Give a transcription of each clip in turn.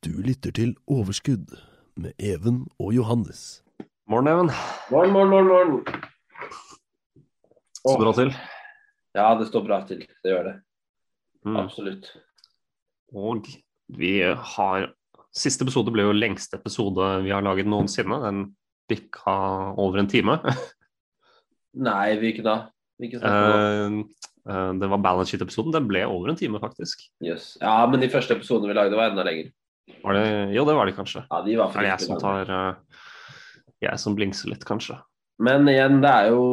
Du lytter til Overskudd med Even og Johannes. Morgen, Even. Morgen, morgen, morgen. morgen. Så bra til. Ja, det står bra til. Det gjør det. Mm. Absolutt. Og vi har Siste episode ble jo lengste episode vi har laget noensinne. Den bikka over en time. Nei, hvilken da? Hvilken vi ikke Eh, eh, det var balance sheet-episoden. Den ble over en time, faktisk. Yes. Ja, men de første episodene vi lagde, var enda lenger. Var det, jo, det var de kanskje. Ja, de var Er det jeg som tar uh, Jeg som blingser litt, kanskje. Men igjen, det er jo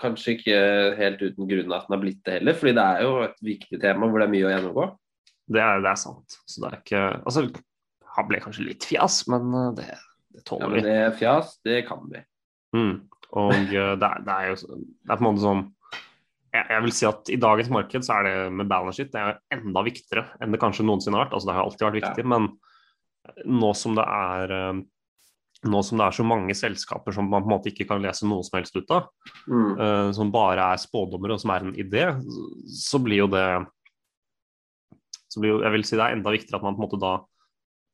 kanskje ikke helt uten grunn at den har blitt det heller. fordi det er jo et viktig tema hvor det er mye å gjennomgå. Det er, det er sant. Så det er ikke Altså, han ble kanskje litt fjas, men det, det, det Ja, tåler men vi. det er fjas, det kan vi. Mm. Og eh, det er, det er jo det er på en måte sånn jeg, vil si at i dagens marked så er det med balance sheet det er enda viktigere enn det kanskje noensinne har vært. Altså det har alltid vært viktig, men nå som det er eh, nå som det er så mange selskaper som man på en måte ikke kan lese noe som helst ut av, Mm. uh, som bare er spådommer og som er en idé, så blir jo det så blir jo, Jeg vil si det er enda viktigere at man på en måte da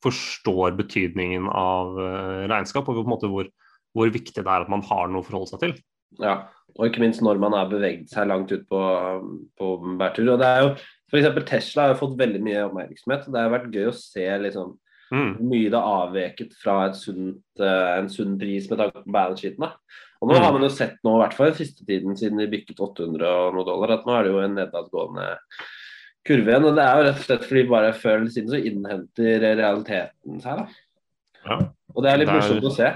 forstår betydningen av eh, regnskap, og på en måte hvor, hvor viktig det er at man har noe å forholde seg til. Ja, og ikke minst når man har beveget seg langt ut på, på bærtur. Og det er jo, eksempel Tesla har fått veldig mye oppmerksomhet. og Det har vært gøy å se liksom, Mm. hvor mye det har avveket fra sunt, uh, en sunn pris med tanke på balance sheeten. da. Og nå Mm. har man jo sett nå, i hvert fall den siste tiden siden de bykket 800 og noe dollar, at nå er det jo en nedadgående kurve igjen. Og det er jo rett og slett fordi bare før eller siden så innhenter realiteten seg. da. Ja. Og det er litt morsomt å se.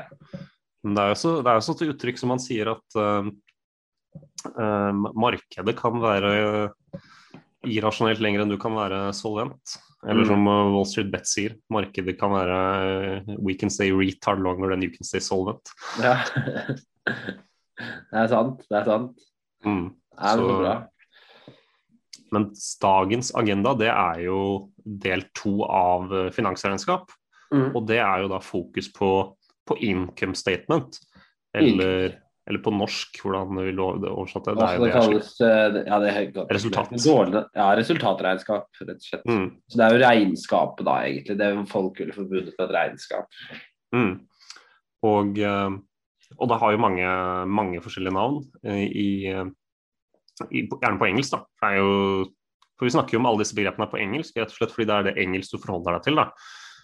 Men det er jo så, det er jo et uttrykk som man sier at uh, uh, markedet kan være irrasjonelt lenger enn du kan være solvent. Eller Mm. som eh, Wall Street Bet sier, markedet kan være We can stay retard longer than you can stay solvent. Ja. det er sant. Det er sant. Mm. Det er så Så- bra. Men dagens agenda det er jo del to av finansregnskap. Mm. Og det er jo da fokus på, på income statement. Eller, eller på norsk, hvordan vil du oversette det? Altså, det det kalles eh, ja, det godt. Resultat. Dårlig, ja, resultatregnskap, rett og slett. Mm. Så det er jo regnskapet, da, egentlig. Det er jo ville forbundet med et regnskap. Mm. Og, eh, og det har jo mange, mange forskjellige navn, eh, i, i, gjerne på engelsk. da. Det er jo, for Vi snakker jo om alle disse begrepene på engelsk, rett og slett fordi det er det engelsk du forholder deg til. da.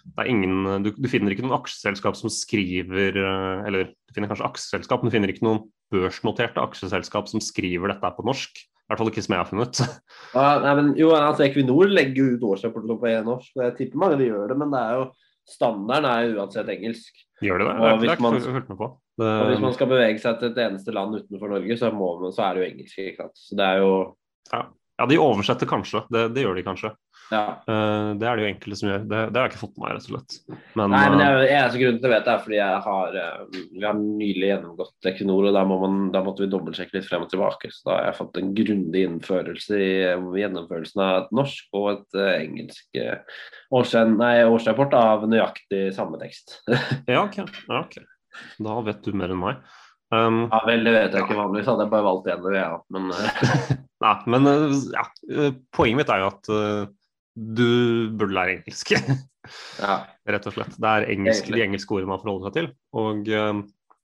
Det er ingen, du, du finner ikke noen aksjeselskap som skriver eh, Eller du finner kanskje aksjeselskap, men du finner ikke noen børsnoterte aksjeselskap som skriver dette på norsk. I hvert fall ikke som jeg har funnet. Ja, nei, men, jo, altså, Equinor legger jo ut årsrapporter på norsk, og jeg tipper mange de gjør det, men det er jo standarden er jo uansett engelsk. Gjør de det? Og hvis man- med på. Og hvis man skal bevege seg til et eneste land utenfor Norge, så, må man, så er det jo engelsk. ikke sant? Så det er jo ja, de oversetter kanskje. Det, det gjør de kanskje. Ja. Uh, det er det jo enkelte som gjør. Det, det har jeg ikke fått med meg, rett og slett. Men, Nei, men jeg jeg, eneste grunnen til å vite er fordi jeg har, eh, vi har nylig gjennomgått Equinor, og da, må man, da måtte vi dobbeltsjekke litt frem og tilbake. Så da har jeg fått en grundig innførelse i eh, gjennomførelsen av et norsk og et uh, engelsk eh, årsrapport av nøyaktig samme tekst. ja, ok. ja, ok. Da vet du mer enn meg. Um, Ja vel, det vet jeg ikke vanligvis, hadde jeg bare valgt én, det, ja. men eh, nei, men eh, ja, eh, poenget mitt er jo at eh, du burde lære engelsk, ja. rett og slett. Det er engelsk, de engelske ordene man forholder seg til. Og,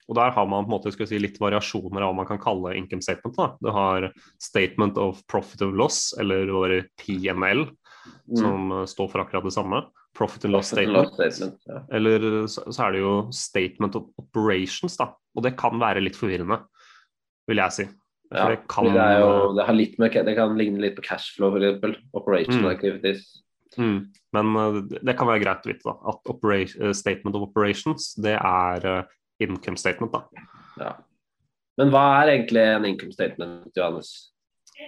og der har man på en måte skal si, litt variasjoner av hva man kan kalle income statement. Da. Du har statement of profit and loss, eller bare PNL, Mm. som står for akkurat det samme. Profit and loss statement. and loss statement, ja. Eller så, så er det jo statement of operations, da. Og det kan være litt forvirrende, vil jeg si. Ja, det kan det, jo, det, har litt med, det kan ligne litt på cashflow, f.eks. Operational Mm. activities. mm, Men uh, det kan være greit å vite, da. At uh, statement of operations, det er uh, income statement, da. Ja. Men hva er egentlig en income statement, Johannes?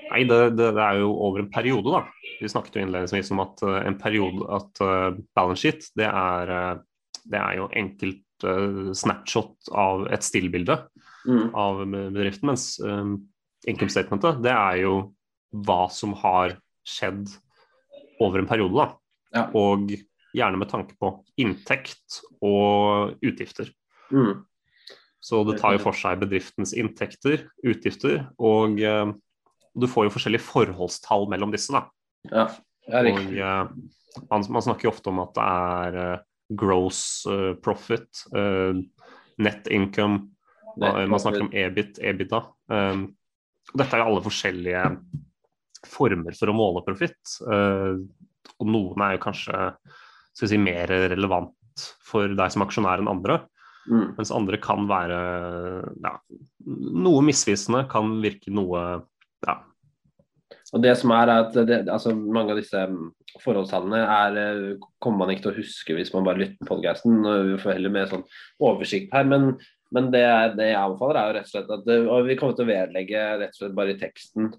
Nei, det, det, det, er jo over en periode, da. Vi snakket jo innledningsvis om at uh, en periode, at uh, balance sheet, det er, uh, det er jo enkelt snapshot av et stillbilde mm. av bedriften, mens income statementet, det er jo hva som har skjedd over en periode, da. Ja. Og gjerne med tanke på inntekt og utgifter. Mm. Så det tar jo for seg bedriftens inntekter, utgifter, og uh, du får jo forskjellige forholdstall mellom disse. da. Ja, og uh, man, man, snakker jo ofte om at det er uh, gross profit, net income, net man snakker om EBIT, EBITDA. Um, dette er jo alle forskjellige former for å måle profitt. og noen er jo kanskje skal si, mer relevant for deg som aksjonær enn andre. Mm. Mens andre kan være ja, noe misvisende, kan virke noe ja. Og det som er at det, altså Mange av disse forholdstallene er, eh, kommer man ikke til å huske hvis man bare lytter på podkasten. Vi får heller med sånn oversikt her. Men, men det, det, jeg anbefaler, er jo rett og slett at og vi kommer til å vedlegge rett og slett bare i teksten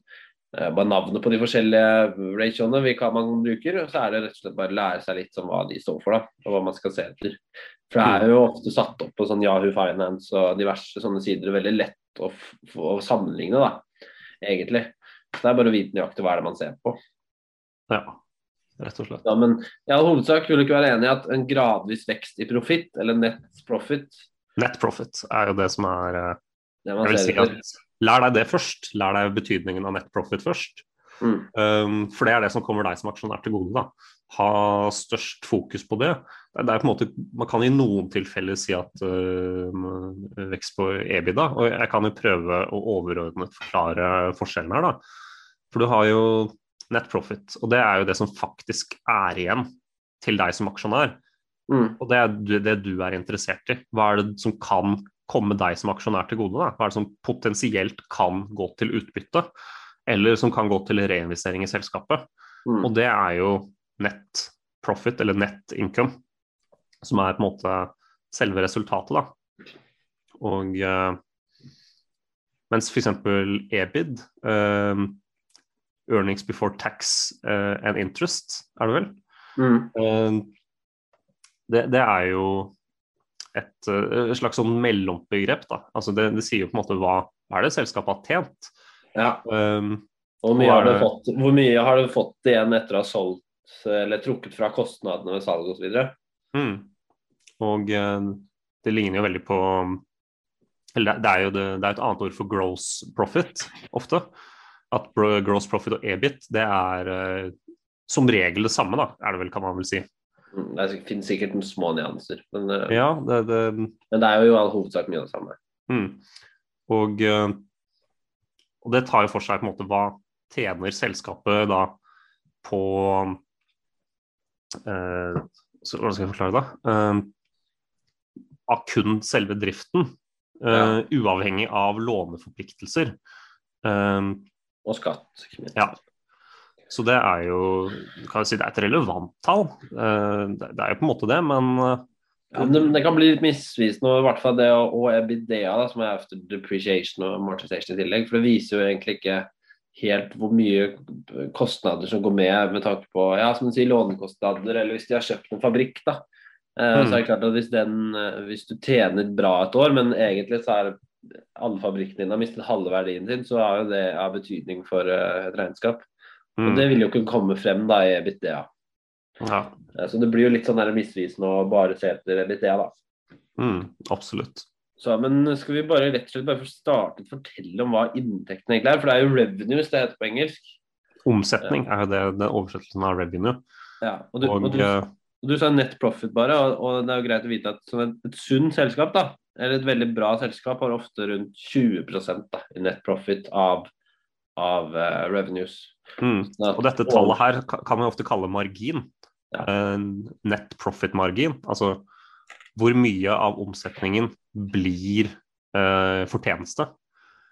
Eh, bare navnet på de forskjellige ratioene vi kan, man bruker. Så er det rett og slett bare å lære seg litt om hva de står for, da, og hva man skal se etter. For det er jo ofte satt opp på sånn Yahoo Finance og diverse sånne sider. Veldig lett å, å sammenligne, da, egentlig. Så det er bare å vite nøyaktig hva er det man ser på. Ja, rett og slett. Ja, men i all hovedsak vil du ikke være enig i at en gradvis vekst i profitt, eller net profit Net profit er jo det som er eh, det Jeg vil si at Lær deg det først. Lær deg betydningen av net profit først. Mm. Um, for det er det som kommer deg som aksjonær til gode. da. Ha størst fokus på det. det er på en måte, man kan i noen tilfeller si at uh, vekst på EBITDA, og jeg kan jo prøve å overordnet forklare forskjellen her. da. For du har jo net profit, og det er jo det som faktisk er igjen til deg som aksjonær. Mm. Og det er det du er interessert i. Hva er det som kan komme deg som aksjonær til gode? Da? Hva er det som potensielt kan gå til utbytte, eller som kan gå til reinvestering i selskapet? Mm. Og det er jo net profit, eller net income, som er på en måte selve resultatet, da. Og uh, mens f.eks. EBID, uh, earnings before tax uh, and interest, er det vel? Mm. Uh, det, det, er jo et, et slags sånn mellombegrep. Da. Altså det, det, sier jo på en måte hva, hva er det selskapet har tjent. Ja. Um, hvor, mye har det... fått, hvor mye har du fått igjen etter å ha solgt eller trukket fra kostnadene ved salg osv.? Mm. Og uh, det ligner jo veldig på eller det er jo det, det er et annet ord for gross profit ofte. At gross profit og EBIT det er uh, som regel det samme, da, er det vel, kan man vel si. Det finnes sikkert noen små nyanser, men, eh, ja, det, det... men det er jo i all hovedsak mye av det samme. Mm. Og, eh, og, det tar jo for seg på en måte hva tjener selskapet da på eh, så, Hvordan skal jeg forklare det? Eh, av kun selve driften, eh, uavhengig av låneforpliktelser. Eh, og skatt. Ja. Så det er jo kan si, det er et relevant tall. Eh, det er jo på en måte det, men eh, ja, det, det, kan bli litt misvisende, i hvert fall det og EBITDA, da, som er after depreciation og amortization i tillegg. For det viser jo egentlig ikke helt hvor mye kostnader som går med med tanke på ja, som du sier, lånekostnader, eller hvis de har kjøpt en fabrikk. da. Mm. Så er det klart at hvis, den, hvis, du tjener bra et år, men egentlig så er alle fabrikkene dine har mistet halve verdien sin, så har jo det av betydning for et regnskap. Mm. Og Det vil jo ikke komme frem da i EBITDA. Ja. Så det blir jo litt sånn misvisende å bare se etter EBITDA, da. Mm, absolutt. Så, men skal vi bare rett og slett bare få startet fortelle om hva inntektene egentlig er? For det er jo revenues det heter på engelsk. Omsetning er jo det, det oversettelsen av revenue. Ja, og du, og, og du, eh, du sa net profit bare, og, og, det er jo greit å vite at et, et sunt selskap, da, eller et veldig bra selskap, har ofte rundt 20 da, i net profit av, av uh, revenues. Mm. Og dette tallet her kan man ofte kalle margin. Ja. Net profit-margin. Altså hvor mye av omsetningen blir uh, fortjeneste.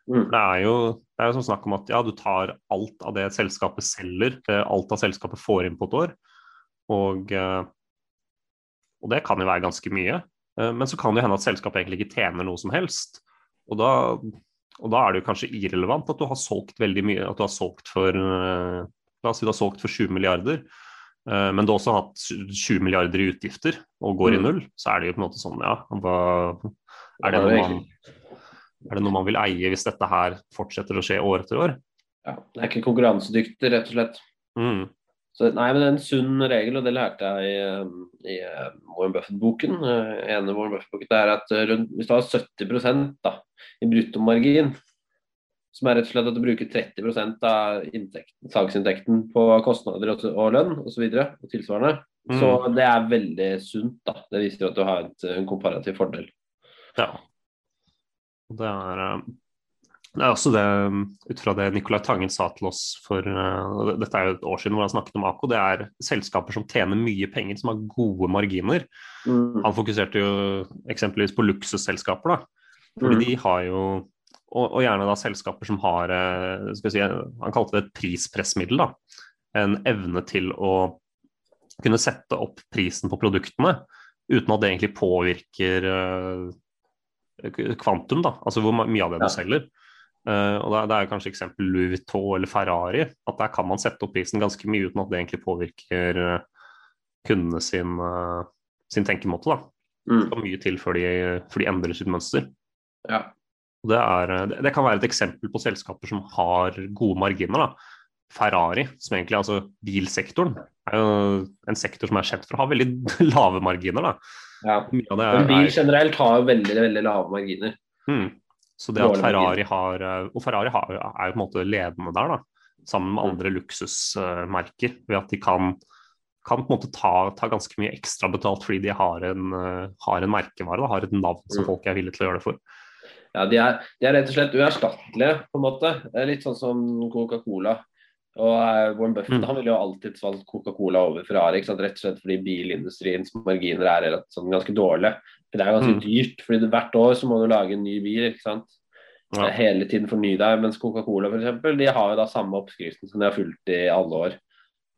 Mm. Det er jo det er jo snakk om at ja, du tar alt av det selskapet selger, eh, alt av selskapet får inn på et år. Og, uh, og det kan jo være ganske mye. Men så kan det hende at selskapet egentlig ikke tjener noe som helst. Og da og da er det jo kanskje irrelevant at du har solgt veldig mye, at du har solgt for eh, La oss si du har solgt for 20 milliarder, eh, men du har også hatt 20 milliarder i utgifter og går i Mm. null, så er det jo på en måte sånn, ja hva, er, det noe man, er det noe man vil eie hvis dette her fortsetter å skje år etter år? Ja, det er ikke konkurransedyktig, rett og slett. Mm. Så, nei, men det er en sunn regel, og det lærte jeg i, um, i Warren Buffett-boken. Ene Warren Buffett-boken det er at rundt, hvis du har 70% da, i bruttomargin, som er rett og slett at du bruker 30% av inntekten, salgsinntekten på kostnader og, og lønn osv. Og, og tilsvarende, Mm. så det er veldig sunt. da. Det viser at du har et, en komparativ fordel. Ja. Det er, eh, det er også det, ut fra det Nicolai Tangen sa til oss for eh, Dette er jo et år siden hvor han snakket om AKO. Det er selskaper som tjener mye penger, som har gode marginer. Mm. Han fokuserte jo eksempelvis på luksusselskaper, da. Fordi Mm. de har jo og, og gjerne da selskaper som har eh, skal si, Han kalte det et prispressmiddel. da, En evne til å kunne sette opp prisen på produktene uten at det egentlig påvirker eh, kvantum, da, altså hvor mye av det Ja. du selger. Uh, og det, er kanskje eksempel Louis Vuitton eller Ferrari, at der kan man sette opp prisen ganske mye uten at det egentlig påvirker kundene sin, sin tenkemåte. da. Mm. Det skal mye til før de, før de endrer sitt mønster. Ja. Det, er, eh, det, kan være et eksempel på selskaper som har gode marginer. da. Ferrari, som egentlig altså bilsektoren, er jo en sektor som er kjent for å ha veldig lave marginer. ja. Mye av det Men er, bil er generelt har veldig, veldig lave marginer. mm. Så det at Ferrari har eh, Og Ferrari har, er jo på en måte ledende der, da. Sammen med andre luksusmerker. Ved at de kan, kan på en måte ta, ta ganske mye ekstra betalt fordi de har en, eh, har en merkevare, da, har et navn som Mm. folk er villige til å gjøre det for. Ja, de er, de er rett og slett uerstattelige, på en måte. Det litt sånn som Coca-Cola. Og eh, Warren Buffett Mm. han ville jo alltid valgt Coca-Cola over Ferrari, ikke sant? rett og slett fordi bilindustriens marginer er sånn ganske dårlige. For Det er ganske Mm. dyrt, fordi det, hvert år så må du lage en ny bil. ikke sant? Ja. Hele tiden forny deg. Mens Coca-Cola for eksempel, de har jo da samme oppskriften som de har fulgt i alle år.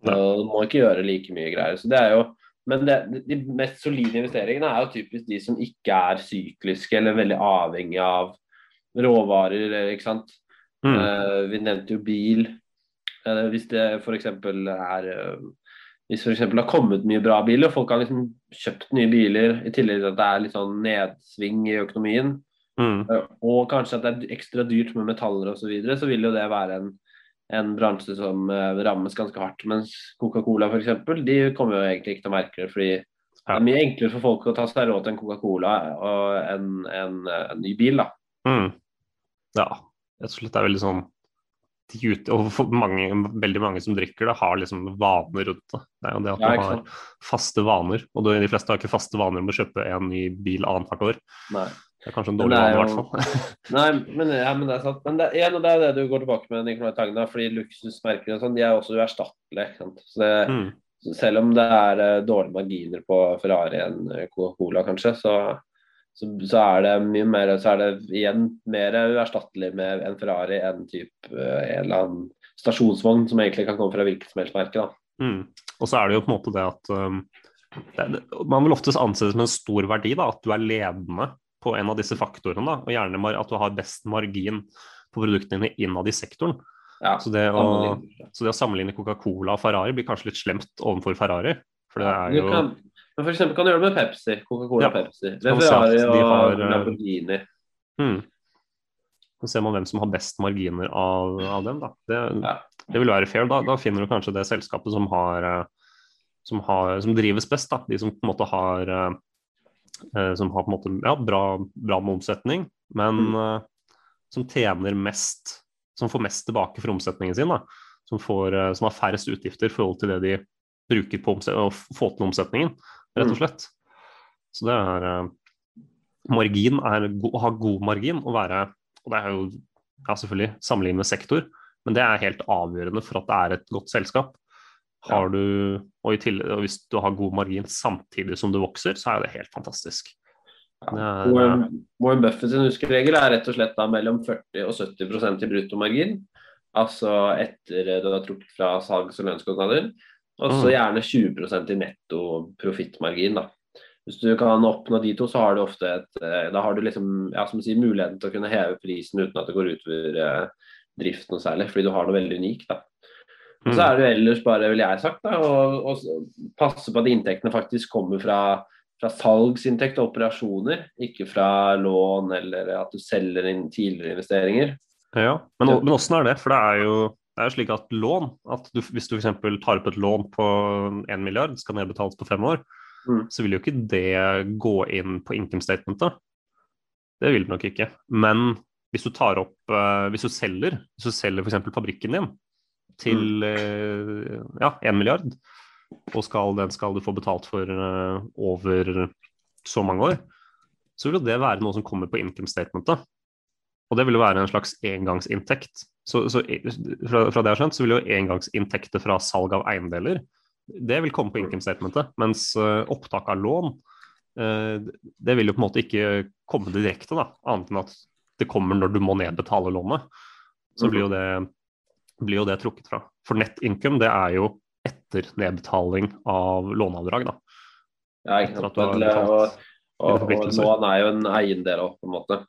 Ja. Og Du må ikke gjøre like mye greier. så det er jo men det, de mest solide investeringene er jo typisk de som ikke er sykliske eller veldig avhengig av råvarer. ikke sant? Mm. Uh, vi nevnte jo bil. Uh, hvis det f.eks. er uh, Hvis f.eks. har kommet mye bra biler, og folk har liksom kjøpt nye biler, i tillegg til at det er litt sånn nedsving i økonomien, Mm. og kanskje at det er ekstra dyrt med metaller osv., så, videre, så vil jo det være en, en bransje som eh, rammes ganske hardt. Mens Coca-Cola f.eks., de kommer jo egentlig ikke til å merke det. fordi det er mye enklere for folk å ta seg råd til en Coca-Cola og en, en, en ny bil. da. Mm. Ja, rett og slett det er veldig sånn og mange, Veldig mange som drikker det, har liksom vaner rundt det. Det er jo det at Ja, du har faste vaner. Og de de fleste har ikke faste vaner om å kjøpe en ny bil annethvert år. Nei. Det er kanskje en dårlig vane, i hvert fall. Nei, men, ja, men det er sant. Men det, igjen, og det er det du går tilbake med Nicolai Tagna, fordi luksusmerkene og sånn, de er også uerstattelige. Så det, Mm. Selv om det er eh, dårlige marginer på Ferrari enn eh, Coca-Cola, kanskje, så, så, så er det mye mer Så er det igjen mer uerstattelig med en Ferrari enn type eh, en eller annen stasjonsvogn som egentlig kan komme fra hvilket som helst merke. da. Mm. Og så er det jo på en måte det at um, det- Man vil oftest anse det som en stor verdi da, at du er ledende på en av disse faktorene. Da, og gjerne at du har best margin på produktene dine innad i sektoren. Ja, Så det å, så det å sammenligne Coca-Cola og Ferrari blir kanskje litt slemt overfor Ferrari. For det er Du jo kan, men for eksempel kan du gjøre det med Pepsi. Coca-Cola Ja. og Pepsi. kan er Ferrari de og har, eh, Lamborghini. mm. Så ser man hvem som har best marginer av, av dem. Da. Det, Ja. det vil være fair. Da, da finner du kanskje det selskapet som, har, eh, som, har, som drives best. Da. De som på en måte har eh, som har på en måte ja, bra, bra med omsetning, men Mm. eh, som tjener mest Som får mest tilbake for omsetningen sin. Da. Som, får, eh, som har færrest utgifter i forhold til det de bruker på å få til omsetningen, rett og Mm. slett. Så det er eh, Margin er å ha god margin og være Og det er jo ja, selvfølgelig sammenlignet med sektor, men det er helt avgjørende for at det er et godt selskap. Har du, og, i tillegg, og Hvis du har god margin samtidig som du vokser, så er det helt fantastisk. Eh, Warren, Warren Buffett sin huskeregel er rett og slett da mellom 40 og 70% i bruttomargin. Altså etter du har trukket fra salgs- og lønnskostnader. Og så Mm. gjerne 20% i netto profittmargin. da. Hvis du kan oppnå de to, så har du ofte et eh, Da har du liksom, ja, som sier, muligheten til å kunne heve prisen uten at det går utover eh, driften noe særlig, fordi du har noe veldig unikt. da. Og så Mm. er det jo ellers bare, vil jeg sagt, da, å, å passe på at inntektene faktisk kommer fra, fra salgsinntekt og operasjoner, ikke fra lån eller at du selger inn tidligere investeringer. Ja, men, men åssen er det? For det er jo, det er jo slik at lån at du, Hvis du f.eks. tar opp et lån på 1 milliard, skal nedbetales på fem år, Mm. så vil jo ikke det gå inn på income statementet. Det vil det nok ikke. Men hvis du tar opp eh, Hvis du selger hvis du selger f.eks. fabrikken din til eh, ja, 1 milliard, og skal, den skal du få betalt for eh, over så mange år, så vil det være noe som kommer på income statementet. Og det vil jo være en slags engangsinntekt. Så, så fra, fra det jeg har skjønt, så vil jo engangsinntekter fra salg av eiendeler det vil komme på income statementet. Mens eh, opptak av lån, det vil jo på en måte ikke komme direkte, da, annet enn at det kommer når du må nedbetale lånet. Så blir jo det, blir jo det trukket fra. For net income, det er jo etter nedbetaling av låneavdrag, da. Ja, ikke sant? har Og, og, og, lån er jo en eiendel òg, på en måte.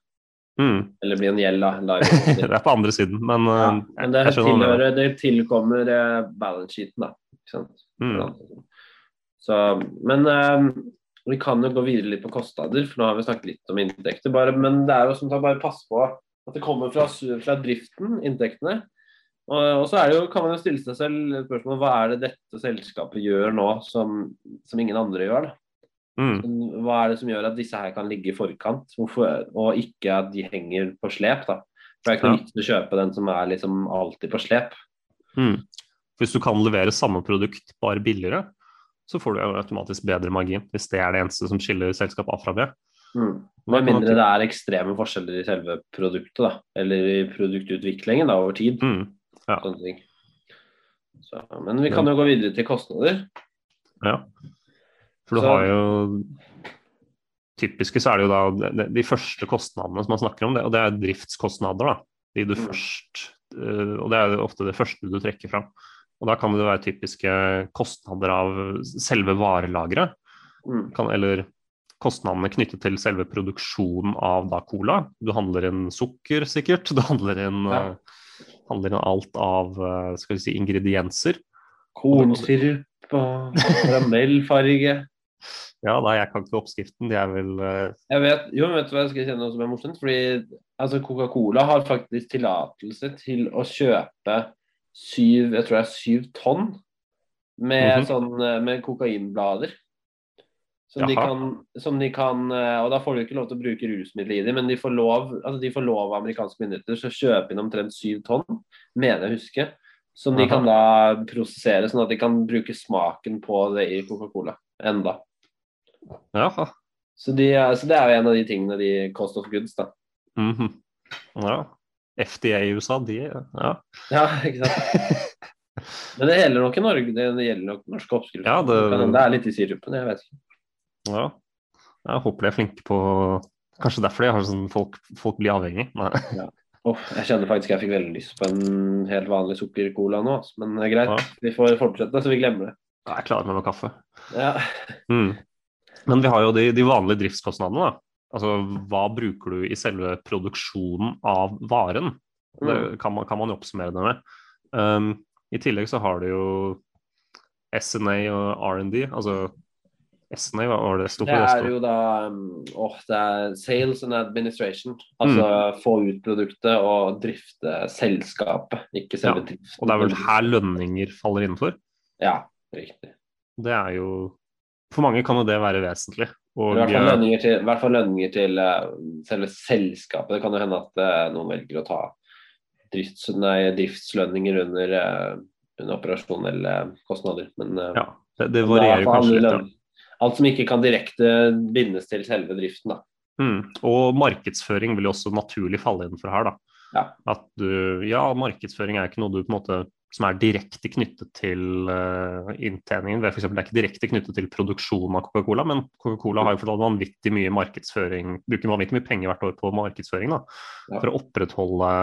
Mm. Eller blir en gjeld, da. Det er på andre siden, men Ja, eh, men det, tilhører, det tilkommer eh, balance sheeten, da. Ikke sant? Mm. Så, men eh, vi kan jo gå videre litt på kostnader, for nå har vi snakket litt om inntekter. Bare, men det er jo som sagt bare pass på at det kommer fra, fra driften, inntektene. Og, og så er det jo, kan man jo stille seg selv spørsmålet hva er det dette selskapet gjør nå som, som ingen andre gjør? Mm. Hva er det som gjør at disse her kan ligge i forkant, Hvorfor, og ikke at de henger på slep? da? For Det er ikke noe vits å kjøpe den som er liksom alltid på slep. Mm. Hvis du kan levere samme produkt, bare billigere, så får du jo automatisk bedre margin, hvis det er det eneste som skiller selskap A fra B. Mm. Med mindre det er ekstreme forskjeller i selve produktet, da. Eller i produktutviklingen da, over tid. Mm. Ja. Sånne ting. Så, men vi kan jo gå videre til kostnader. Ja. For du Så- har jo Typiske så er det jo da de, første kostnadene som man snakker om, det, og det er driftskostnader. da, de du Mm. først, eh, Og det er ofte det første du trekker fram. Og da kan det være typiske kostnader av selve varelageret. Mm. eller kostnadene knyttet til selve produksjonen av da cola. Du handler inn sukker, sikkert. Du handler inn, Ja. eh, handler inn alt av eh, skal vi si, ingredienser. Kornsirup og karamellfarge. Ja, da, jeg kan ikke oppskriften. De er vel eh, Jeg vet, jo, vet du hva jeg skal kjenne som er morsomt? Fordi altså, Coca-Cola har faktisk tillatelse til å kjøpe syv, jeg tror det er syv tonn med, Mhm. sånn, eh, med kokainblader. Som de, kan, som de kan eh, Og da får de ikke lov til å bruke rusmidler i dem, men de får lov altså de får lov av amerikanske myndigheter til å kjøpe inn omtrent syv tonn, mener jeg å huske. Som de Aha. kan da prosessere, sånn at de kan bruke smaken på det i Coca-Cola enda. Ja. Så, de, så det er jo en av de tingene, de cost of goods, da. mhm. ja. FDA i USA, de Ja. Ja, ikke sant. Men det gjelder nok i Norge, det gjelder nok norske oppskrifter. Ja, det- det er litt i sirupen, jeg vet ikke. Ja. Jeg håper de er flinke på Kanskje derfor de har sånn folk, folk blir avhengig. Nei. Oh, jeg kjenner faktisk jeg fikk veldig lyst på en helt vanlig sukkercola nå, men greit. Ja. Vi får fortsette, så vi glemmer det. Jeg klarer meg med kaffe. Ja. Mm. Men vi har jo de, de vanlige driftskostnadene. da. Altså, Hva bruker du i selve produksjonen av varen? Det Mm. kan man, kan man jo oppsummere det med. Um, I tillegg så har du jo SNA og R&D. Altså SNA, hva var det sto for? Det er jo da um, åh, det er sales and administration. Altså få ut produktet og drifte selskapet, ikke selve Ja, driften. Og det er vel her lønninger faller innenfor. Ja, riktig. Det er jo For mange kan jo det være vesentlig. Og, I hvert fall lønninger til, i hvert fall lønninger til eh, selve selskapet. Det kan jo hende at eh, noen velger å ta drifts, nei, driftslønninger under, eh, under operasjonelle kostnader. Men eh, ja, det, det er varierer kanskje litt. lønn- Alt som ikke kan direkte bindes til selve driften, da. Mm. Og markedsføring vil jo også naturlig falle innenfor her, da. Ja. At du Ja, markedsføring er ikke noe du på en måte som er direkte knyttet til uh, inntjeningen. for eksempel, det er ikke direkte knyttet til produksjonen av Coca-Cola, men Coca-Cola har jo fått vanvittig mye markedsføring, bruker vanvittig mye penger hvert år på markedsføring da, Ja. for å opprettholde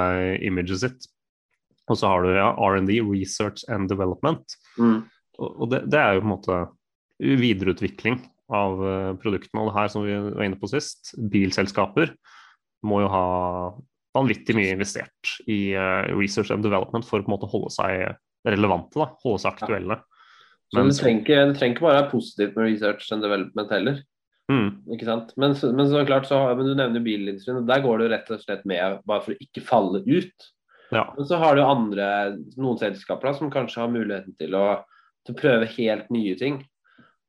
imaget sitt. Og så har du ja, R&D, Research and Development. Mm. Og og det, det er jo på en måte videreutvikling av eh, produktene. Og det her som vi var inne på sist, bilselskaper må jo ha vanvittig mye investert i uh, research and development for å på en måte holde seg relevante, da, holde seg aktuelle. Men, det trenger, ikke, det trenger ikke bare være positivt med research and development heller. Mm. Ikke sant? Men, men så klart så men du nevner bilindustrien, og der går det rett og slett med bare for å ikke falle ut. Ja. Men så har du andre, noen selskaper da, som kanskje har muligheten til å, til å prøve helt nye ting.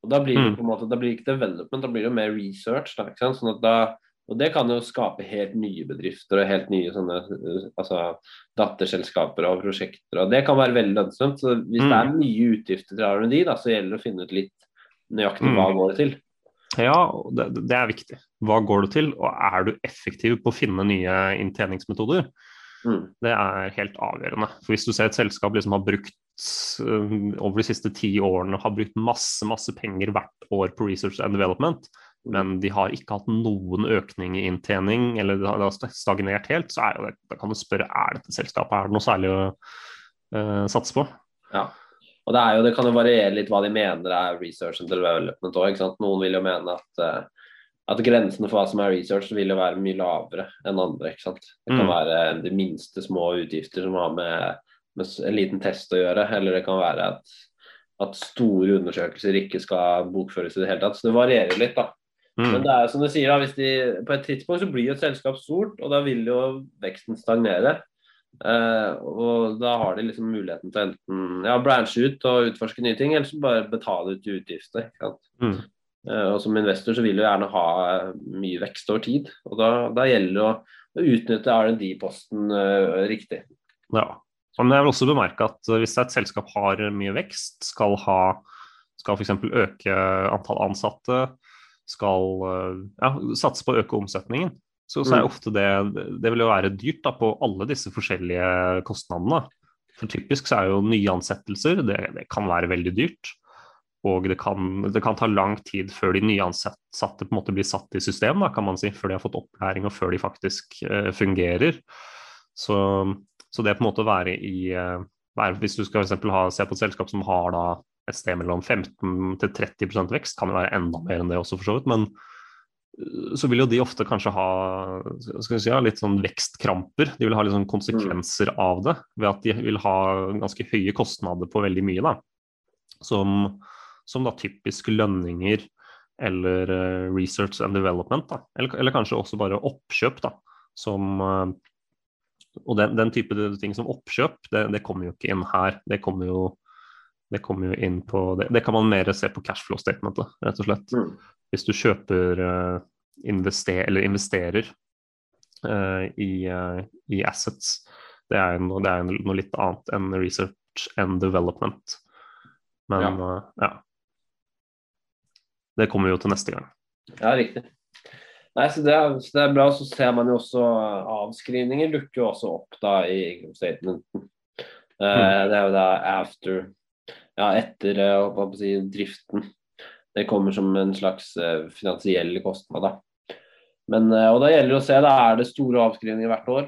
Og da blir det Mm. på en måte, da blir det ikke development, da blir det jo mer research. Da? Sånn da, og det kan jo skape helt nye bedrifter og helt nye sånne, uh, altså, datterselskaper og prosjekter. og Det kan være veldig lønnsomt. så Hvis Mm. det er mye utgifter til R&D, så gjelder det å finne ut litt nøyaktig Mm. hva går det til. Ja, det, det er viktig. Hva går det til, og er du effektiv på å finne nye inntjeningsmetoder? Mm. Det er helt avgjørende. For Hvis du ser et selskap liksom har brukt over de siste ti årene har brukt masse masse penger hvert år på research and development, men de har ikke hatt noen økning i inntjening, eller det har stagnert helt, så er det, da kan du spørre er dette selskapet er det noe særlig å uh, satse på. Ja. Og det, er jo, det kan jo variere litt hva de mener er research and development òg. Noen vil jo mene at, eh, at grensene for hva som er research vil jo være mye lavere enn andre. ikke sant? Det kan Mm. være de minste små utgifter som har med, med en liten test å gjøre, eller det kan være at, at store undersøkelser ikke skal bokføres i det hele tatt. Så det varierer litt, da. Men Mm. det er som du sier, da, hvis de, på et tidspunkt så blir et selskap stort, og da vil jo veksten stagnere. Uh, og da har de liksom muligheten til enten ja, branche ut og utforske nye ting, eller så bare betale ut utgifter. Mm. Uh, og som investor så vil du gjerne ha eh, mye vekst over tid. Og da, da gjelder det å, å utnytte R&D-posten uh, riktig. Ja. Men jeg vil også bemerke at øh, hvis et selskap har mye vekst, skal, ha, skal f.eks. øke antall ansatte, skal øh, ja, satse på å øke omsetningen, så, så er Mm. ofte det Det vil jo være dyrt da, på alle disse forskjellige kostnadene. For typisk så er jo nyansettelser det, det kan være veldig dyrt. Og det kan, det kan ta lang tid før de nyansatte på en måte blir satt i system, da, kan man si, før de har fått opplæring og før de faktisk uh, fungerer. Så, så det på en måte å være i eh, være, Hvis du skal for ha, se på et selskap som har da et sted mellom 15 til 30% vekst, kan jo være enda mer enn det også, for så vidt. men øh, så vil jo de ofte kanskje ha si, litt sånn vekstkramper. De vil ha litt sånn konsekvenser av det, ved at de vil ha ganske høye kostnader på veldig mye. da, Som, som da typisk lønninger eller eh, research and development. da, Eller, eller kanskje også bare oppkjøp. da, som eh, Og den, den type ting som oppkjøp, det, det kommer jo ikke inn her. Det kommer jo det kommer jo inn på det, det kan man mer se på cashflow-statementet, rett og slett. Mm. Hvis du kjøper eh, invester, eller investerer uh, i, uh, i assets, det er, noe, det er noe litt annet enn research and development. Men Ja. Uh, ja. Det kommer jo til neste gang. Ja, riktig. Nei, så det, er, så det er bra. Så ser man jo også eh, avskrivninger dukker jo også opp da i income statementen. Mm. Det er jo da after Ja, etter eh, hva skal si, driften. Det kommer som en slags eh, finansiell kostnad, da. Men, eh, og da gjelder det å se, da er det store avskrivninger hvert år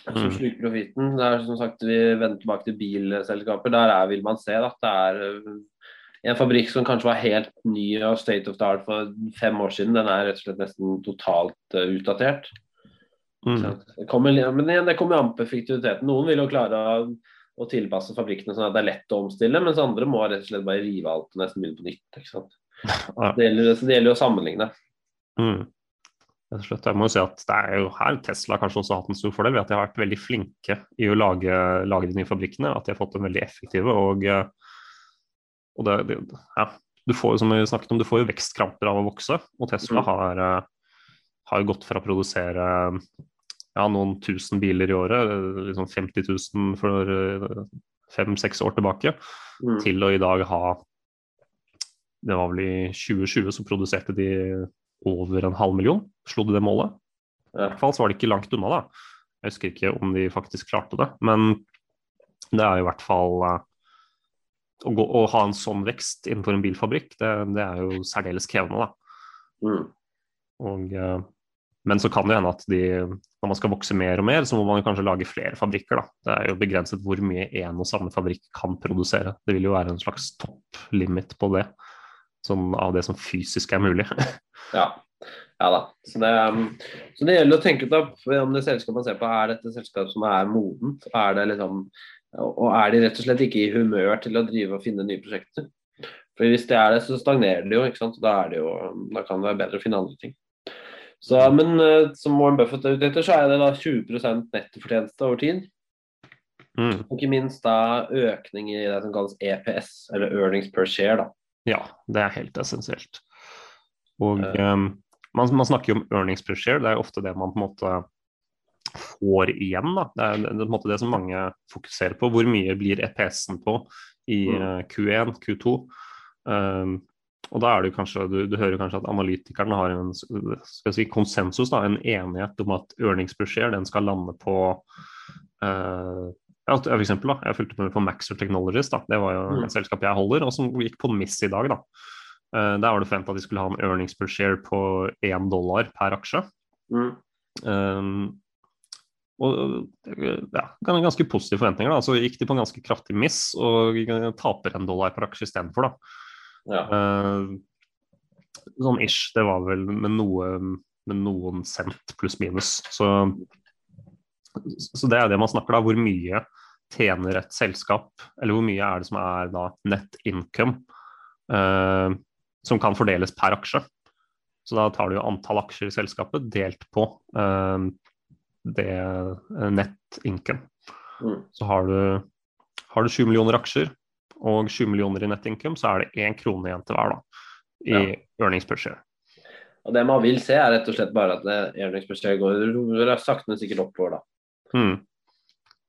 som Mm. sluker profitten. Det er som sagt, Vi vender tilbake til bilselskaper. Der er, vil man se da, at det er eh, en fabrikk som kanskje var helt ny og state of the art for fem år siden, den er rett og slett nesten totalt uh, utdatert. Mm. Det kommer, men igjen, det kommer an på effektiviteten. Noen vil jo klare å, å tilpasse fabrikkene sånn at det er lett å omstille, mens andre må rett og slett bare rive alt og nesten begynne på nytt. Ja. Det gjelder, det gjelder å sammenligne. Mm. Jeg må jo si at det er jo her Tesla kanskje også har hatt en stor fordel ved at de har vært veldig flinke i å lage, lage de nye fabrikkene. At de har fått dem veldig effektive. Og, eh, og det, det, ja, du får jo som vi snakket om, du får jo vekstkramper av å vokse. Og Tesla Mm. har, eh, har gått fra å produsere ja, noen tusen biler i året, eh, liksom 50 000 for eh, fem-seks år tilbake, Mm. til å i dag ha Det var vel i 2020 så produserte de over en halv million. Slo de det målet? I hvert fall så var det ikke langt unna, da. Jeg husker ikke om de faktisk klarte det. Men det er i hvert fall eh, å, gå, å ha en sånn vekst innenfor en bilfabrikk, det, det er jo særdeles krevende, da. Mm. Og, eh, men så kan det hende at de, når man skal vokse mer og mer, så må man jo kanskje lage flere fabrikker. da. Det er jo begrenset hvor mye en og samme fabrikk kan produsere. Det vil jo være en slags topplimit på det. sånn av det som fysisk er mulig. Ja. ja da. Så det, um, så det gjelder å tenke ut om det selskapet man ser på, er dette selskap som er modent. Er det liksom, og er de rett og slett ikke i humør til å drive og finne nye prosjekter? For Hvis det er det, så stagnerer det jo. ikke sant? Da, er det jo, da kan det være bedre å finne andre ting. Så, men uh, som Warren Buffett er ute etter, så er det da 20% nettofortjeneste over tid. Mm. Og ikke minst da økning i det som kalles EPS, eller earnings per share. da. Ja, det er helt essensielt. Og uh, um, man, man snakker jo om earnings per share, det er jo ofte det man på en måte får igjen. Da. Det er det, er en måte det som mange fokuserer på. Hvor mye blir EPS-en på i Mm. eh, Q1, Q2? Um, og da er det kanskje, du, du hører kanskje at analytikerne har en skal si, konsensus, da, en enighet om at earnings per share den skal lande på uh, ja, for eksempel, da, Jeg fulgte med på Maxer Technologies, da. det var jo Mm. et selskap jeg holder, og som gikk på miss i dag. da. Uh, der var det forventa at de skulle ha en earnings per share på 1 dollar per aksje. Mm. Um, og ja, gan- ganske positive forventninger. da, Så gikk de på en ganske kraftig miss og taper en dollar per aksje istedenfor. Ja. Uh, sånn ish. Det var vel med, noe, med noen cent pluss minus. Så, så det er det man snakker da. Hvor mye tjener et selskap, eller hvor mye er det som er da net income, uh, som kan fordeles per aksje. Så da tar du jo antall aksjer i selskapet delt på eh, det eh, net income. Mm. Så har du, har du 7 millioner aksjer og 7 millioner i nett-income, så er det én krone igjen til hver da, i earnings per share. Og Det man vil se, er rett og slett bare at det- earnings per share går sakte, men sikkert oppover. da. Mm.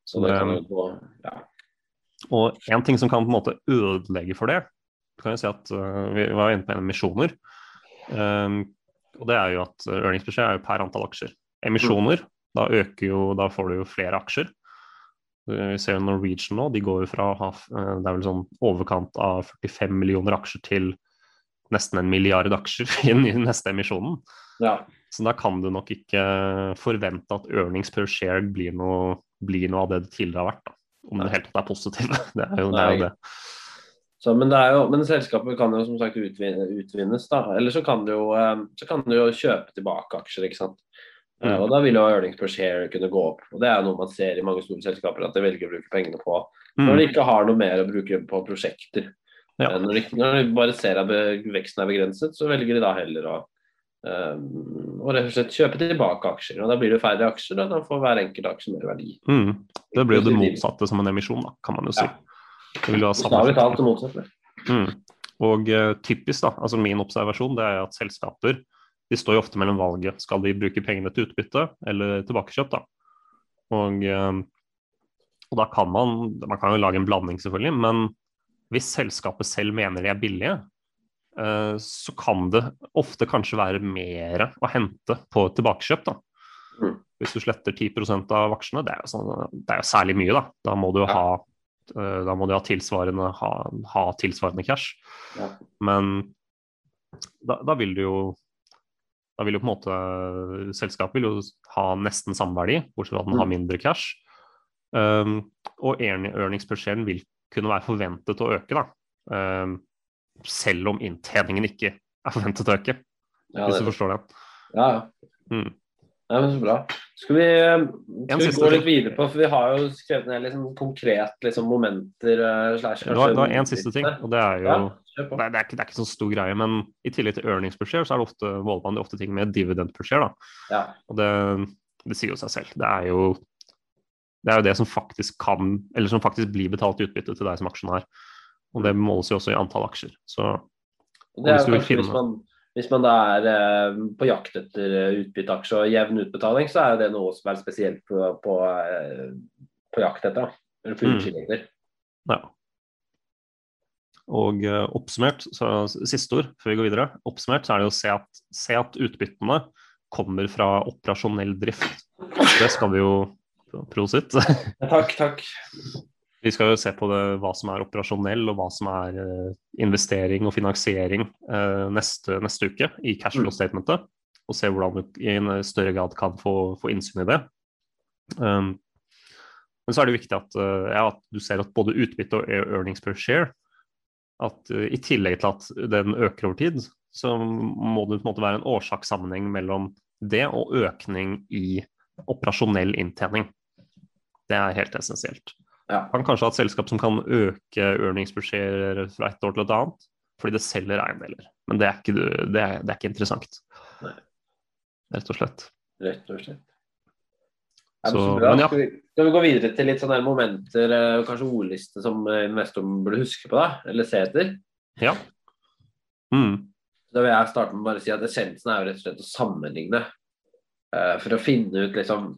Så det kan jo gå ja. Og en ting som kan på en måte ødelegge for det, kan jo si at uh, vi var inne på emisjoner. Um, og det er jo at earnings per share er jo per antall aksjer. Emisjoner, da øker jo, da får du jo flere aksjer. Vi ser jo Norwegian nå, de går jo fra uh, det er vel sånn overkant av 45 millioner aksjer til nesten en milliard aksjer i den neste emisjonen. ja. Så da kan du nok ikke forvente at earnings per share blir noe, blir noe av det det tidligere har vært. Da. Om det helt tatt er positivt. Det er jo det. Er jo det. Så, men, det jo, men selskapet kan jo som sagt utvinnes. da, Eller så kan du jo, eh, så kan du jo kjøpe tilbake aksjer. ikke sant? Eh, Mm. Og Da vil jo earnings per share kunne gå opp. og Det er noe man ser i mange store selskaper, at de velger å bruke pengene på når de Mm. ikke har noe mer å bruke på prosjekter. Ja. Eh, Når, de, når de bare ser at veksten er begrenset, så velger de da heller å um, og rett og slett kjøpe tilbake aksjer. og Da blir det færre aksjer, og da får hver enkelt aksje mer verdi. Mm. Det blir jo det motsatte som en emisjon, da, kan man jo si. Ja. Det vil jo ha samme. Mm. Og uh, typisk, da, altså min observasjon, det er at selskaper de står jo ofte mellom valget. Skal de bruke pengene til utbytte eller tilbakekjøp? da? Og, eh, og da kan man Man kan jo lage en blanding, selvfølgelig, men hvis selskapet selv mener de er billige, eh, så kan det ofte kanskje være mer å hente på tilbakekjøp. da. Mm. Hvis du sletter 10 av aksjene, det er jo, sånn, det er jo særlig mye, da. Da må du jo ha eh, da må du ha tilsvarende, ha, ha tilsvarende cash. Ja. Men da, da vil du jo da vil jo på en måte Selskapet vil jo ha nesten samme verdi, bortsett fra at den har Mm. mindre cash. Um, og earn- earnings per share vil kunne være forventet å øke, da. Um, selv om inntjeningen ikke er forventet å øke, Ja, hvis du forstår det. ja, ja. Mm. Ja, men så bra. Skal vi, eh, skal vi gå litt videre på, for vi har jo skrevet ned liksom konkret liksom, momenter Uh, slash Det var, én en siste ting, og det er jo Ja. Det, er, det, er ikke, det er ikke så stor greie, men i tillegg til earnings per share, så er det ofte, måler det er ofte ting med dividend per share. da. Ja. Og det, det sier jo seg selv. Det er jo det er jo det som faktisk kan, eller som faktisk blir betalt i utbytte til deg som aksjonær. Og det måles jo også i antall aksjer. Så Det hvis du vil kanskje hvis man, hvis man da er eh, på jakt etter eh, utbytteaksjer og jevn utbetaling, så er jo det noe som er spesielt på, på, eh, på jakt etter. Eller på Mm. ja. Og eh, oppsummert, så siste ord før vi går videre, oppsummert så er det å se at, se at utbyttene kommer fra operasjonell drift. Det skal vi jo Prosit. Takk, takk. Vi skal jo se på det, hva som er operasjonell og hva som er eh, investering og finansiering eh, neste, neste uke i cashflow-statementet. Og se hvordan du i en større grad kan få, få innsyn i det. Um, men så er det viktig at, ja, at du ser at både utbytte og earnings per share at uh, i tillegg til at den øker over tid, så må det på en måte være en årsakssammenheng mellom det og økning i operasjonell inntjening. Det er helt essensielt. Ja. Kan kanskje ha et selskap som kan øke earningsbudsjetter fra et år til et annet, fordi det selger eiendeler. Men det er ikke, det er, det er ikke interessant. Nei. Rett og slett. Rett og slett. Så, men ja. Skal, vi, går gå videre til litt sånne momenter eh, kanskje ordliste som eh, investoren burde huske på, da? Eller se etter? Ja. Mm. Da vil jeg starte med bare å si at essensen er jo rett og slett å sammenligne. eh, for å finne ut liksom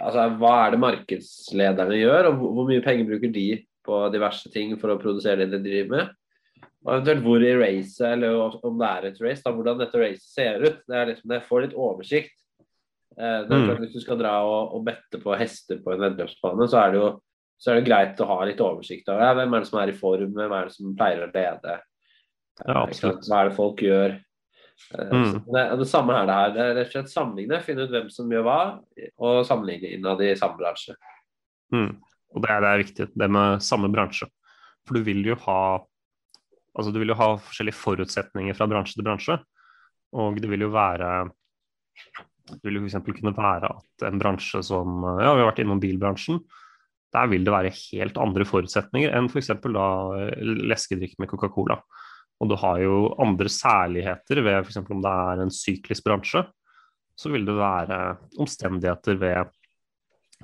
altså, Hva er det markedslederne gjør, og hvor, mye penger bruker de på diverse ting for å produsere det de driver med? Og eventuelt hvor i racet, eller om det er et race, da, hvordan dette racet ser ut. Det er liksom, det får litt oversikt. Eh, det er Mm. klart Hvis du skal dra og, og bette på hester på en vennskapsbane, så er det jo så er det greit å ha litt oversikt over ja, hvem er det som er i form, hvem er det som pleier å lede. Eh, Ja, absolutt. Hva er det folk gjør? Eh, Mm. Det, det samme er det her. Det er rett og slett sammenligne, finne ut hvem som gjør hva, og sammenligne innad i samme bransje. Mm. Og det er, det er viktig, det med samme bransje. For du vil jo ha altså du vil jo ha forskjellige forutsetninger fra bransje til bransje. Og det vil jo være Det vil f.eks. kunne være at en bransje som Ja, vi har vært innom bilbransjen. Der vil det være helt andre forutsetninger enn f.eks. da leskedrikk med Coca-Cola. Og du har jo andre særligheter ved f.eks. om det er en syklisk bransje. Så vil det være omstendigheter ved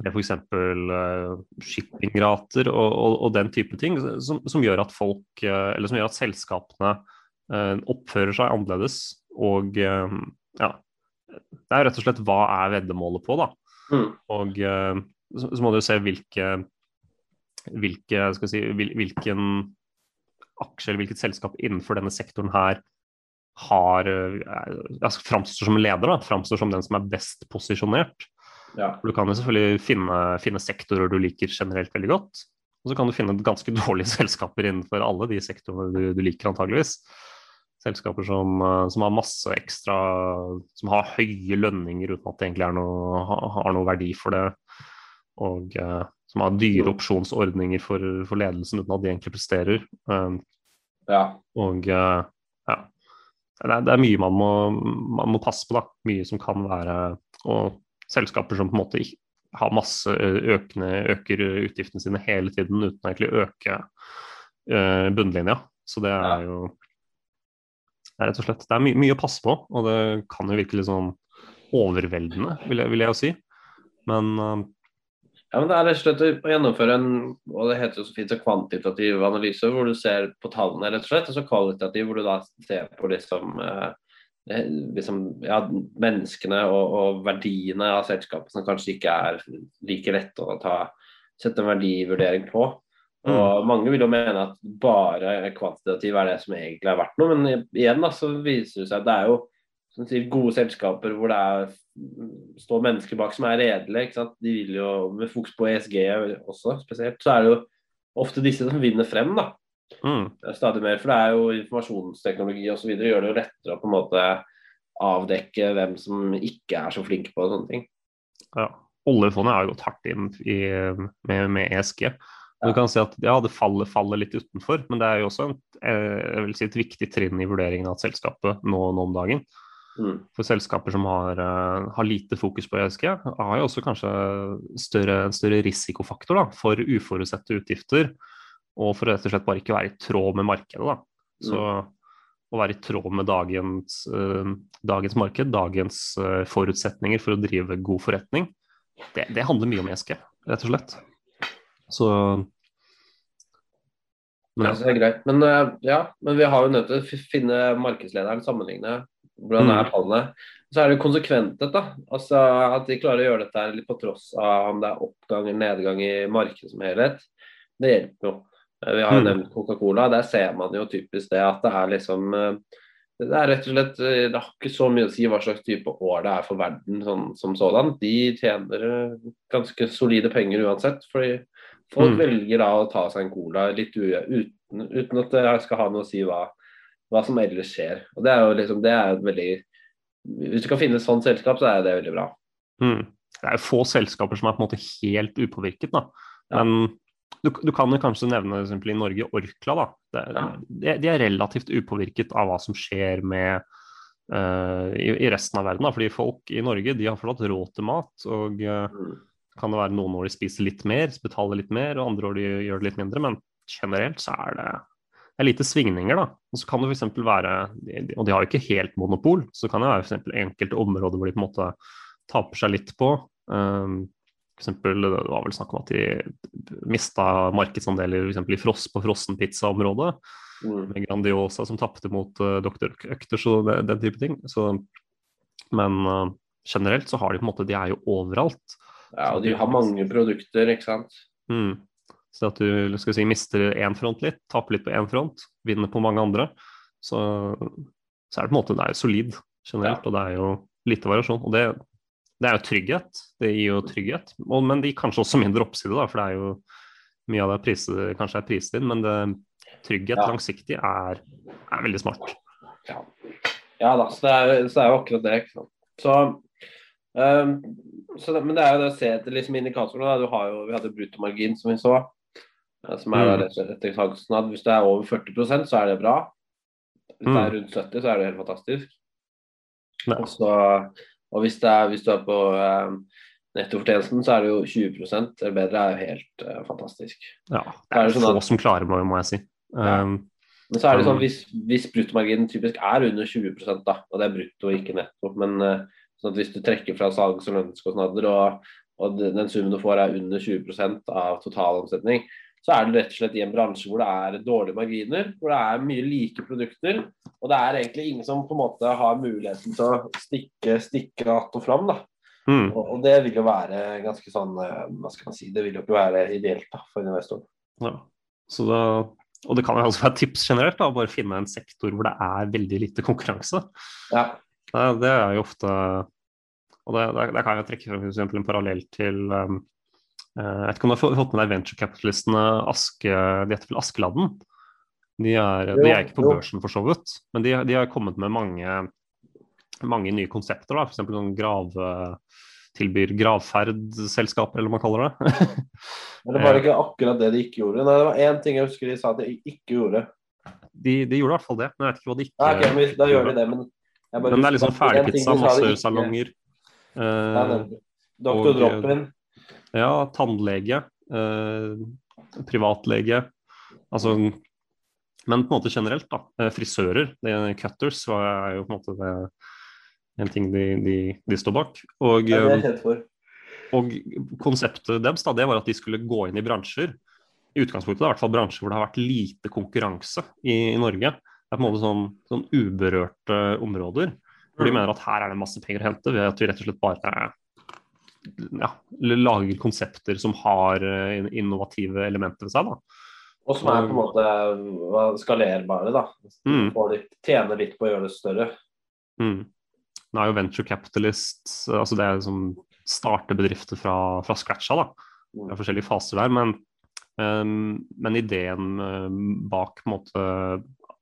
ved f.eks. Uh, shippingrater og, og, og, den type ting, som, som, gjør at folk, uh, eller som gjør at selskapene oppfører seg annerledes. Og ja, det er rett og slett hva er veddemålet på, da. Mm. Og så, så, må du jo se hvilke, hvilke skal si, hvil, hvilken aksje eller hvilket selskap innenfor denne sektoren her har altså, framstår som leder, da, framstår som den som er best posisjonert. Ja. Du kan jo selvfølgelig finne, finne, sektorer du liker generelt veldig godt. Og så kan du finne ganske dårlige selskaper innenfor alle de sektorene du, du liker, antageligvis. Selskaper som, som, har masse ekstra Som har høye lønninger uten at det egentlig noe, har noe verdi for det. Og uh, som har dyre opsjonsordninger for, for, ledelsen uten at de egentlig presterer. Um, ja. Og uh, ja. Det er, det er, mye man må, man må passe på, da. Mye som kan være og selskaper som på en måte har masse økende, øker utgiftene sine hele tiden uten å øke uh, bunnlinja. Så det er jo det er rett og slett det er my mye å passe på, og det kan jo virke litt sånn overveldende, vil jeg, vil jeg jo si. Men uh, ja, men Det er rett og slett å gjennomføre en og det heter jo så fint, kvantitativ analyse, hvor du ser på tallene, rett og slett, og så kvalitativ, hvor du da ser på liksom eh, liksom, ja, menneskene og, og, verdiene av selskapet som kanskje ikke er like lette å ta, sette en verdivurdering på. Og mm. Mange vil jo mene at bare kvantitativ er det som egentlig er verdt noe, men igjen da, så viser det seg at det er jo som sier, gode selskaper hvor det er, står mennesker bak som er redelige. De vil jo, Med fokus på ESG også spesielt, så er det jo ofte disse som vinner frem. da. Mm. Stadig mer, for det er jo informasjonsteknologi osv. gjør det jo lettere å på en måte avdekke hvem som ikke er så flink på sånne ting. Ja, Oljefondet har jo gått hardt inn i, med, med, ESG. Du kan si at ja, det faller, faller, litt utenfor, men det er jo også en, jeg vil si et viktig trinn i vurderingen av selskapet nå, nå om dagen. Mm. For selskaper som har, har, lite fokus på ESG, har jo også kanskje større, en større risikofaktor da, for uforutsette utgifter og for rett og slett bare ikke være i tråd med markedet. Da. Så mm. å være i tråd med dagens, uh, dagens marked, dagens uh, forutsetninger for å drive god forretning, det, det, handler mye om ESG, rett og slett. Så men, ja. Det er greit. Men, uh, ja, men vi har jo nødt til å finne markedslederen, sammenligne hvordan er tallene. Så er det konsekventet, da. Altså At de klarer å gjøre dette litt på tross av om det er oppgang eller nedgang i markedet som helhet. Det hjelper jo. Vi har jo nevnt Coca-Cola. Der ser man jo typisk det at det er liksom Det er rett og slett Det har ikke så mye å si hva slags type år det er for verden sånn, som sådan. De tjener ganske solide penger uansett. Fordi folk mm. velger da å ta seg en cola litt uten, uten at det skal ha noe å si hva, hva som ellers skjer. Og det er jo liksom Det er veldig Hvis du kan finne et sånt selskap, så er det veldig bra. Mm. Det er jo få selskaper som er på en måte helt upåvirket, da. Men du, du, kan jo kanskje nevne eksempel, i Norge Orkla. da. Det, Ja. de, de er relativt upåvirket av hva som skjer med uh, i, i resten av verden. da, fordi folk i Norge de har fortsatt råd til mat. og uh, Mm. Kan det være noen år de spiser litt mer, betaler litt mer, og andre år de gjør det litt mindre. Men generelt så er det, det er lite svingninger, da. Og så kan det f.eks. være Og de har jo ikke helt monopol, så kan det være eksempel enkelte områder hvor de på en måte taper seg litt på. Um, eksempel, det var vel snakk om at de mista markedsandeler for eksempel i fross på frossenpizzaområdet, Mm. med Grandiosa som tapte mot uh, Dr. Økters og det, den type ting. Så, men uh, generelt så har de på en måte De er jo overalt. Ja, og de har mange produkter, ikke sant. Mm. Så at du skal si, mister én front litt, taper litt på én front, vinner på mange andre, så, så er det på en måte det er jo solid generelt, og det er jo lite variasjon. Og det, det er jo trygghet. Det gir jo trygghet, og, men det gir kanskje også mindre oppside, da, for det er jo mye av det priset, kanskje er priset inn, men det, trygghet Ja. langsiktig er, er veldig smart. Ja, ja da, så det, er, så det er jo akkurat det. ikke sant. Så, ehm, så men det er jo det å se etter liksom indikatorene. Du har jo, vi hadde bruttomargin, som vi så. eh, Som er Mm. etter. Hvis det er over 40% så er det bra. Hvis det er Mm. rundt 70 så er det helt fantastisk. Ja. Og, hvis, det er, hvis du er på um, nettofortjenesten, så er det jo 20 eller bedre. er jo helt uh, fantastisk. Ja, det er det sånn få som klarer det, må jeg si. Ja. Um, Men så er det sånn hvis, hvis bruttomarginen typisk er under 20% da, og det er brutto og ikke netto, men eh, sånn hvis du trekker fra salgs- og lønnskostnader og, og den den summen du får er under 20% av totalomsetning, så er du rett og slett i en bransje hvor det er dårlige marginer, hvor det er mye like produkter, og det er egentlig ingen som på en måte har muligheten til å stikke, stikke att og fram. da. mm. Og, og det vil jo være ganske sånn, eh, hva skal man si, det vil jo ikke være ideelt da, for investoren. Ja. Så da, og det kan jo også være tips generelt, da, bare finne en sektor hvor det er veldig lite konkurranse. Ja, Ja, det er jo ofte Og det, det, det kan jeg trekke frem eksempel en parallell til um, eh, Jeg vet ikke om du har fått med deg venturekapitalistene Aske, de heter vel Askeladden? De er, de er ikke på Jo, børsen, for så vidt, men de, de har kommet med mange, mange nye konsepter. da, F.eks. noen grave, tilbyr gravferdselskaper, eller hva man kaller det. Men det var ikke akkurat det de ikke gjorde. Nei, det var én ting jeg husker de sa at de ikke gjorde. De, de gjorde i hvert fall det, men jeg vet ikke hva de ikke Ja, okay, men Da gjør de det, men bare Men det er liksom ferdigpizza, massørsalonger. Eh, nemlig. Dr. og- Ja, tannlege, eh, privatlege. Altså Men på en måte generelt, da. eh, Frisører, det, cutters, er jo på en måte det, en ting de, de, de står bak. Og, Ja, det er eh, kjent for. og konseptet deres da, det var at de skulle gå inn i bransjer i utgangspunktet, i hvert fall bransjer hvor det har vært lite konkurranse i, i Norge. Er på en måte sånn, sånn uberørte områder. Hvor de Mm. mener at her er det masse penger å hente ved at vi rett og slett bare ja, lager konsepter som har eh, innovative elementer ved seg. da. Og som er på en måte skalerbare, da. Mm. Får litt, tjener litt på å gjøre det større. Mm. Nå er jo venture capitalist altså det er liksom starte bedrifter fra, fra scratcha, da. Det er forskjellige faser der, men, um, men ideen eh, bak på en måte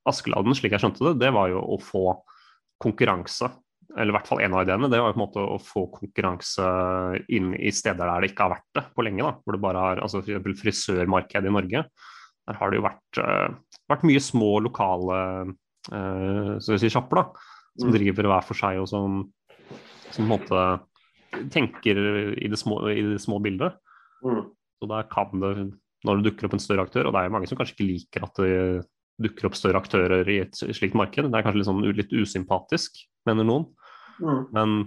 Askeladden, slik jeg skjønte det, det var jo å få konkurranse. Eller i hvert fall en av ideene. Det var jo på en måte å få konkurranse inn i steder der det ikke har vært det på lenge. da, Hvor det bare har altså eksempel frisørmarkedet i Norge. Der har det jo vært, uh, vært mye små lokale uh, si sjapper da, som Mm. driver hver for seg, og som, som på en måte tenker i det små, i det små bildet. Mm. Så der kan det, når det dukker opp en større aktør, og det er jo mange som kanskje ikke liker at det dukker opp større aktører i et slikt marked, det er kanskje litt, sånn, litt usympatisk, mener noen. Mm. Men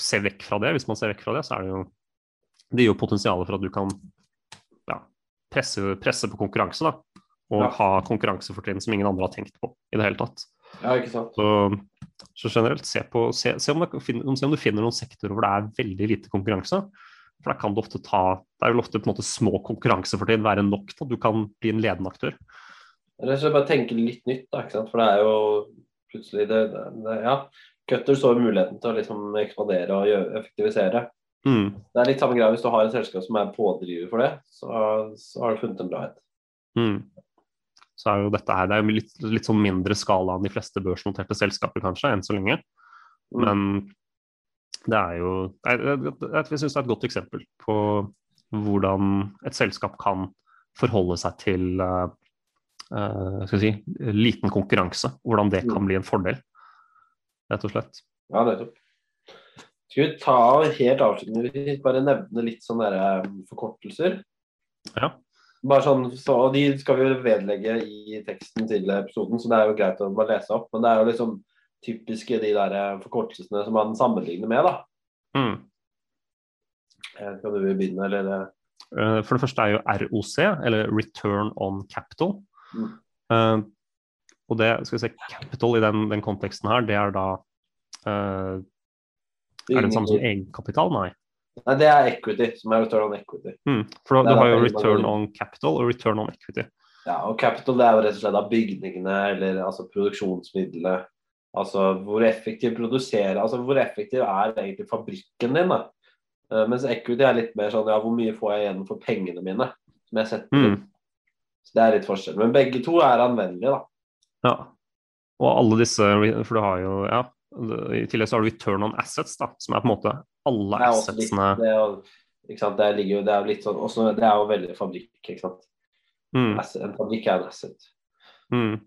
se vekk fra det, hvis man ser vekk fra det, så er det jo Det gir jo potensialet for at du kan ja, presse, presse på konkurranse, da. Og Ja. ha konkurransefortrinn som ingen andre har tenkt på i det hele tatt. Ja, ikke sant. Så, så generelt, se, på, se, se, om det, se om du finner noen sektorer hvor det er veldig lite konkurranse. For da kan du ofte ta Det er vel ofte på en måte små konkurransefortrinn være nok til at du kan bli en ledende aktør. Rett så bare tenke litt nytt, da. ikke sant? For det er jo plutselig det, det, det Ja. Cutter så muligheten til å liksom ekspandere og gjøre, effektivisere. Mm. Det er litt samme greia hvis du har et selskap som er pådriver for det, så, så har du funnet en bra et. Mm. Så er jo dette her Det er jo litt, litt sånn mindre skala enn de fleste børsnoterte selskaper, kanskje, enn så lenge. Mm. Men det er jo Jeg, jeg, jeg, syns det er et godt eksempel på hvordan et selskap kan forholde seg til uh, skal si, liten konkurranse. Hvordan det kan bli en fordel, rett og slett. Ja, nettopp. Skal vi ta helt avslutningsvis bare nevne litt sånne der, um, forkortelser? Ja. Bare sånn, så, og De skal vi jo vedlegge i teksten til episoden, så det er jo greit å bare lese opp. Men det er jo liksom typiske de der uh, forkortelsene som man sammenligner med. da. Mm. Skal du begynne, eller? For det første er jo ROC, eller Return on Capital. Mm. Uh, og det, skal vi se, capital i den, den konteksten her, det er da uh, Er det den samme som egenkapital? Nei. Nei, det er equity, som er return on equity. Mm, for da, du har jo return on capital og return on equity. Ja, og capital det er jo rett og slett av bygningene eller altså produksjonsmidlene. Altså hvor effektiv produserer Altså hvor effektiv er egentlig fabrikken din, da. Uh, mens equity er litt mer sånn ja, hvor mye får jeg igjen for pengene mine? Som jeg setter. Mm. Så det er litt forskjell. Men begge to er anvendelige, da. Ja. Og alle disse, for du har jo ja, I tillegg så har du return on assets, da, som er på en måte alle Det er litt, det er, ligger jo, det er jo litt sånn også, Det er jo veldig fabrikk, ikke sant. mm, En fabrikk er en asset. mm.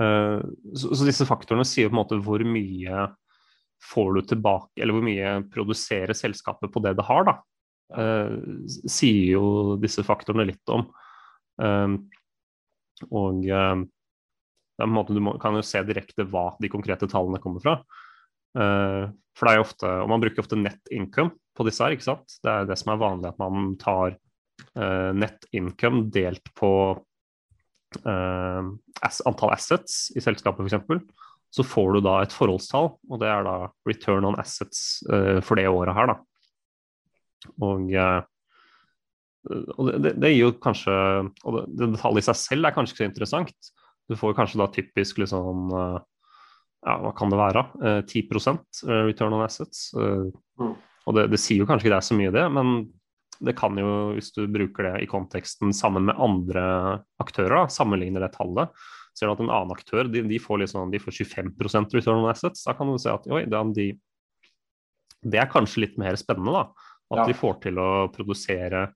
Uh, så, så disse faktorene sier på en måte hvor mye får du tilbake, eller hvor mye produserer selskapet på det det har, da. Uh, sier jo disse faktorene litt om. Eh, og eh, er en måte, du kan jo se direkte hva de konkrete tallene kommer fra. Eh, for det er jo ofte, og Man bruker ofte net income på disse her. ikke sant? Det er det som er vanlig, at man tar eh, net income delt på eh, antall assets i selskapet, f.eks. Så får du da et forholdstall, og det er da return on assets eh, for det året her. da. Og, eh, og det, det, gir jo kanskje Og det, det tallet i seg selv er kanskje ikke så interessant. Du får kanskje da typisk liksom eh, ja, hva kan det være? Eh, 10% return on assets. Eh, Mm. Og det, det sier jo kanskje ikke det er så mye, det, men det kan jo, hvis du bruker det i konteksten sammen med andre aktører, da, sammenligner det tallet, ser du at en annen aktør de, de får, liksom, de får 25% return on assets. Da kan du se at oi, det, er de, det er kanskje litt mer spennende, da. At Ja. de får til å produsere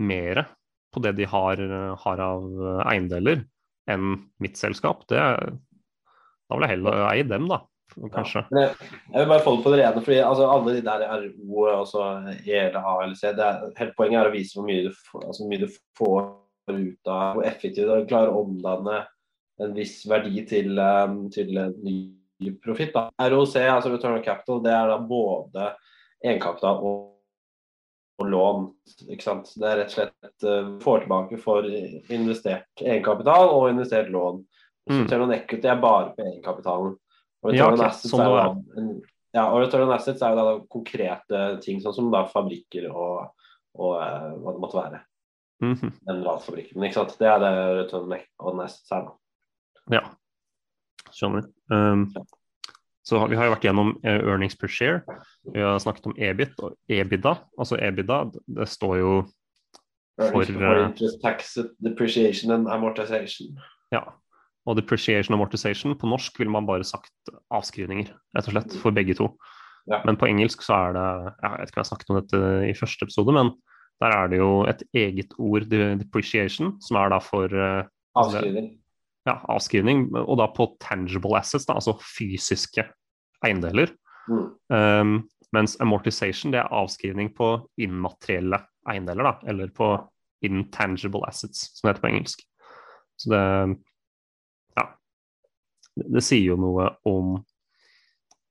mer på det de har, har av eiendeler enn mitt selskap. Det, da vil jeg heller eie dem, da. Kanskje. Ja, jeg, vil bare få det på det rene, fordi altså, alle de der RO, altså ELA, LC, det er, hele poenget er å vise hvor mye du, altså, mye du får ut av hvor effektivt du klarer å omdanne en viss verdi til, um, til ny profitt. ROC, altså Return on Capital, det er da både egenkapital og lån. ikke sant? Det er rett og slett uh, får tilbake for investert egenkapital og investert lån. Mm. Return on Equity er bare på egenkapitalen. Og Ja, return on ok, assets sånn er en- ja, og return on assets er jo da konkrete ting, sånn som da fabrikker og, og uh, hva det måtte være. Mhm. Mineralfabrikken, ikke sant. Det er det return on assets er. da. Ja, skjønner. Um, så vi har jo vært gjennom eh, earnings per share. Vi har snakket om EBIT og EBITDA. Altså EBITDA, det står jo For, eh, interest, tax, depreciation and amortization. Ja. Og depreciation amortization, på norsk ville man bare sagt avskrivninger, rett og slett, for begge to. Ja. Men på engelsk så er det Jeg vet ikke om jeg snakket om dette i første episode, men der er det jo et eget ord, depreciation, som er da for eh, Avskrivning. ja, avskrivning, og da på tangible assets, da, altså fysiske eiendeler. Mm. Um, mens amortization det er avskrivning på immaterielle eiendeler, da, eller på intangible assets, som det heter på engelsk. Så det ja. Det, sier jo noe om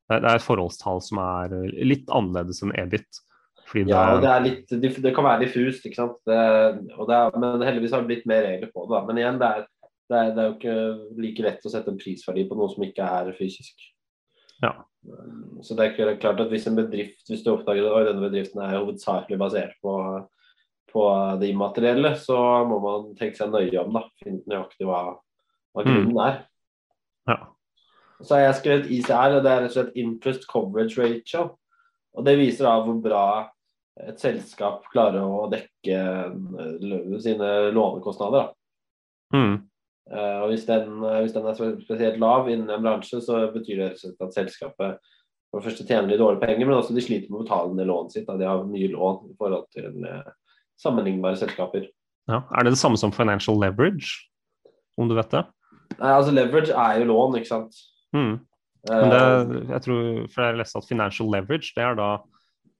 Det det er et forholdstall som er litt annerledes enn EBIT. Det, Ja, og det, er litt, det, kan være diffust, ikke sant. Det, det er, men heldigvis har det blitt mer regler på det. Da. Men igjen, det er, det, er, det er jo ikke like lett å sette en prisverdi på noe som ikke er fysisk. Ja. Så det er klart at hvis en bedrift, hvis du oppdager at denne bedriften er hovedsakelig basert på, på det immaterielle, så må man tenke seg nøye om, da. Finne nøyaktig hva, hva Mm. grunnen er. ja. Så har jeg skrevet ICR, og det er rett og slett Interest Coverage Ratio. Og det viser da hvor bra et selskap klarer å dekke eh, sine lånekostnader. Da. Mm, og hvis den, eh, hvis den er spesielt lav innen en bransje, så betyr det at selskapet for det første tjener de dårlige penger, men også de sliter med å betale ned lånet sitt. Da. De har mye lån i forhold til eh, sammenlignbare selskaper. Ja. Er det det samme som financial leverage, om du vet det? Nei, altså Leverage er jo lån, ikke sant. Mm. Men det, Eh, jeg tror, for jeg leste at financial leverage, det er da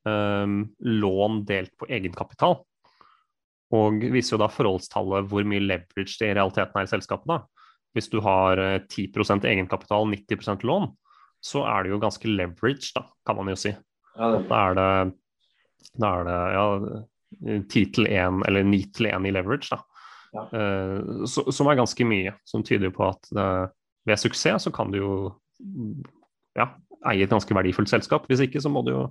um, lån delt på egenkapital. Og viser jo da forholdstallet hvor mye leverage det i realiteten er i selskapet. da. Hvis du har eh, 10% egenkapital, 90% lån, så er det jo ganske leverage, da, kan man jo si. ja, det, Da er det, da er det ja, 10 til 1, eller 9 til 1 i leverage, da. Ja. Uh, så, som er ganske mye, som tyder jo på at uh, ved suksess så kan du jo ja, eie et ganske verdifullt selskap. Hvis ikke så må du jo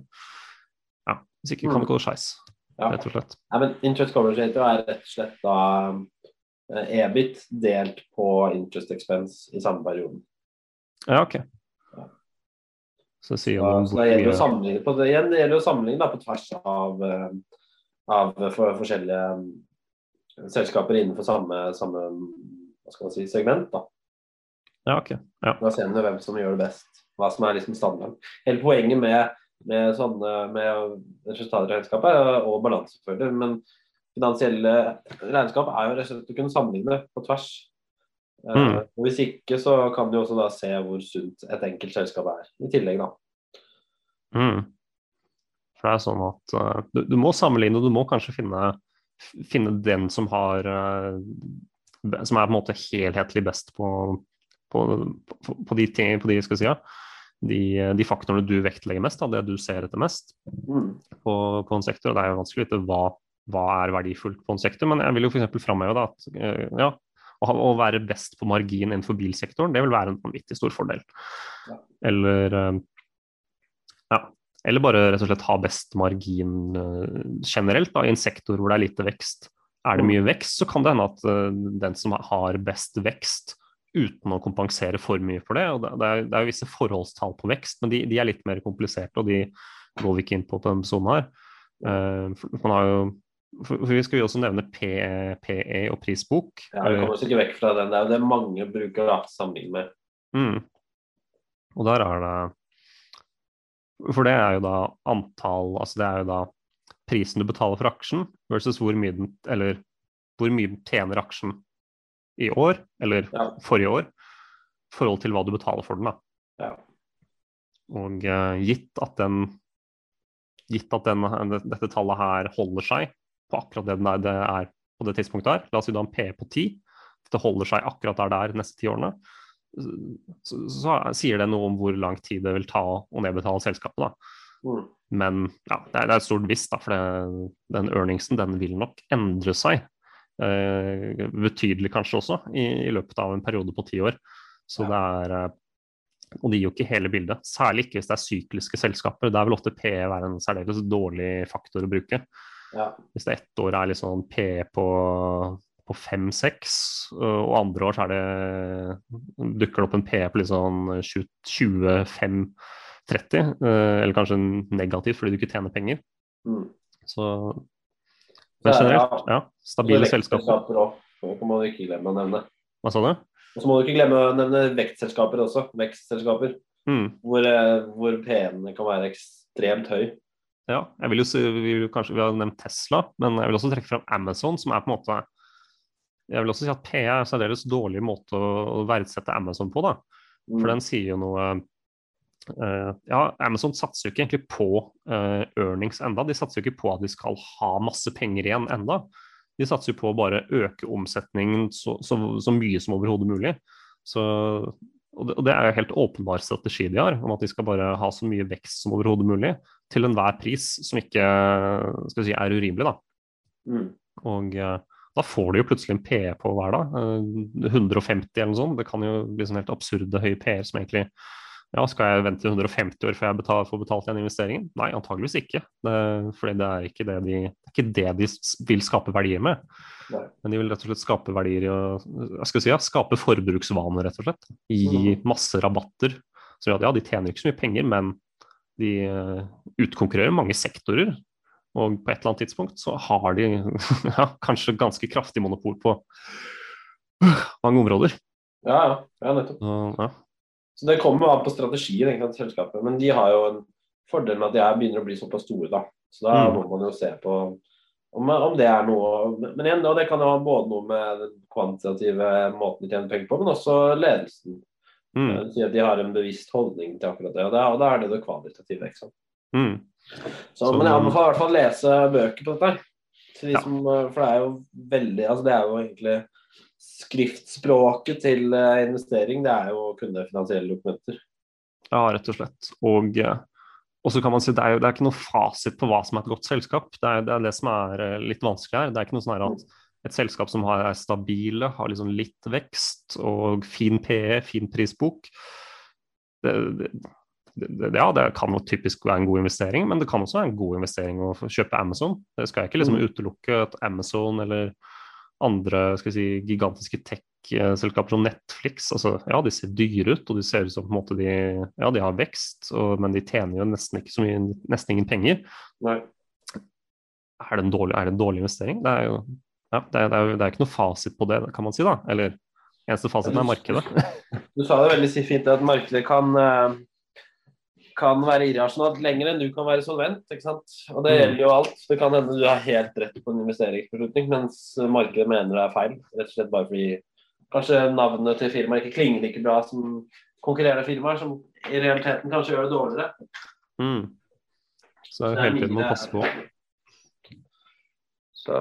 ja, Hvis ikke kan det gå skeis, ja. rett og slett. Ja, men interest coverage ratio er rett og slett da eh, EBIT delt på interest expense i samme perioden. Ja, OK. Ja. Så sier jo Så, så det gjelder å sammenligne på det, gjelder å sammenligne på tvers av, eh, av for, forskjellige eh, selskaper innenfor samme, samme hva skal man si, segment. da. Ja, OK. Ja. Da ser vi hvem som gjør det best. Hva som er liksom standarden. Hele poenget med, med sånne med resultatregnskap er- og balansefører, men finansielle regnskap er jo rett og slett å kunne sammenligne på tvers. Eh, Mm. og Hvis ikke så kan du også da se hvor sunt et enkelt selskap er. I tillegg, da. Mm. For det er sånn at uh, du, du må sammenligne, og du må kanskje finne, finne den som har uh, Som er på en måte helhetlig best på, på, på, på de, ting, på de, skal si, ja, de, de faktorene du vektlegger mest, da, det du ser etter mest Mm. på, på en sektor. og Det er jo vanskelig å vite hva, hva er verdifullt på en sektor, men jeg vil jo f.eks. framheve da, at eh, ja, å, å være best på margin innenfor bilsektoren, det vil være en vanvittig stor fordel. Ja. Eller eh, ja, eller bare rett og slett ha best margin eh, generelt da, i en sektor hvor det er lite vekst. Er det mye vekst, så kan det hende at den som har best vekst, uten å kompensere for mye for det. og Det, er, det er visse forholdstall på vekst, men de, de er litt mer kompliserte, og de går vi ikke inn på på denne sonen her. Uh, for, man har jo, for, for Vi skal jo også nevne PE, PE og prisbok. Ja, Vi kommer oss ikke vekk fra den. Det er jo det mange bruker da, til med. Mm. Og der er det For det er jo da antall Altså det er jo da prisen du betaler for aksjen versus hvor mye den Eller hvor mye tjener aksjen i år, eller Ja. forrige år, i forhold til hva du betaler for den. Ja. Og eh, gitt at den gitt at den, dette tallet her holder seg på akkurat det det er på det tidspunktet her, la oss si du har en P på 10, det holder seg akkurat der det er de neste ti årene, så, så sier det noe om hvor lang tid det vil ta å nedbetale selskapet. da. Mm. Men ja, det er, det er et stort visst, da, for det, den earningsen den vil nok endre seg. Eh, betydelig kanskje også, i, i løpet av en periode på ti år. Så det er eh, Og det gir jo ikke hele bildet. Særlig ikke hvis det er sykliske selskaper. Der vil ofte PE være en særdeles dårlig faktor å bruke. Ja. Hvis det ett år er litt sånn PE på på 5-6, og andre år så er det, dukker det opp en PE på litt sånn 25-30, eller kanskje negativt fordi du ikke tjener penger. Mm. Så Men er generelt, ja. Stabile selskaper. Det må du ikke glemme å nevne. Hva sa du? Og så må du ikke glemme å nevne vektselskaper også. Vekstselskaper. Mm. Hvor, eh, hvor P-ene kan være ekstremt høy. Ja, jeg vil jo si, vi, kanskje, vi har nevnt Tesla, men jeg vil også trekke fram Amazon, som er på en måte Jeg vil også si at PE er en særdeles dårlig måte å, verdsette Amazon på. da. Mm. For den sier jo noe Ja, Amazon satser jo ikke egentlig på eh, earnings enda. De satser jo ikke på at de skal ha masse penger igjen enda. De satser jo på å bare øke omsetningen så, så, så mye som overhodet mulig. Så, og, det, og det er jo helt åpenbar strategi de har, om at de skal bare ha så mye vekst som overhodet mulig. Til enhver pris som ikke skal si, er urimelig. da. Mm. Og eh, da får du jo plutselig en PE på hver dag. eh, 150 eller noe sånt. Det kan jo bli sånn helt absurde høye PE-er som egentlig Ja, skal jeg vente 150 år før jeg betal, får betalt igjen investeringen? Nei, antageligvis ikke. Det, fordi det er ikke det, de, ikke det de vil skape verdier med. Nei. Men de vil rett og slett skape verdier i å si, ja, skape forbruksvaner, rett og slett. Gi masse rabatter. Så ja, de tjener ikke så mye penger, men de eh, utkonkurrerer mange sektorer. Og på et eller annet tidspunkt så har de ja, kanskje ganske kraftig monopol på mange områder. Ja, ja. ja, nettopp. Så, ja. Så det kommer an på strategien egentlig, til selskapet. Men de har jo en fordel med at de her begynner å bli såpass store, da. Så da Mm. må man jo se på Om, om det er noe Men igjen, og det kan jo ha både noe med den kvantitative måten de tjener penger på, men også ledelsen. Mm. Eh, Si at de har en bevisst holdning til akkurat det. Og da, og da er det det kvalitative. ikke sant? Mm. Så, Så- men jeg anbefaler i hvert fall lese bøker på dette. Til Ja. eh, for det er jo veldig altså Det er jo egentlig skriftspråket til eh, investering. Det er jo å kunne finansielle dokumenter. Ja, rett og slett. Og, eh, og så kan man si det er jo det er ikke noe fasit på hva som er et godt selskap. Det er det, er det som er eh, litt vanskelig her. Det er ikke noe sånn at et selskap som har, er stabile, har liksom litt vekst og fin PE, fin prisbok det, Ja, det kan jo typisk være en god investering, men det kan også være en god investering å kjøpe Amazon. Det skal jeg ikke liksom utelukke at Amazon eller andre skal vi si, gigantiske tech-selskaper som Netflix altså, Ja, de ser dyre ut, og de ser ut som på en måte de, ja, de har vekst, og, men de tjener jo nesten ikke så mye, nesten ingen penger. Nei. Er det en dårlig, er det en dårlig investering? Det er jo ja, det er, det, er, det er ikke noe fasit på det, kan man si. da. Eller eneste fasiten er markedet. Du sa det veldig fint at markedet kan, eh, kan være irrasjonalt lenger enn du kan være solvent. ikke sant? Og det Mm. gjelder jo alt. Det kan hende du har helt rett på en investeringsbeslutning, mens markedet mener det er feil. Rett og slett bare fordi kanskje navnet til firmaet ikke klinger like bra som konkurrerende firmaer, som i realiteten kanskje gjør det dårligere. Mm. Så det er hele tiden må passe på. Så,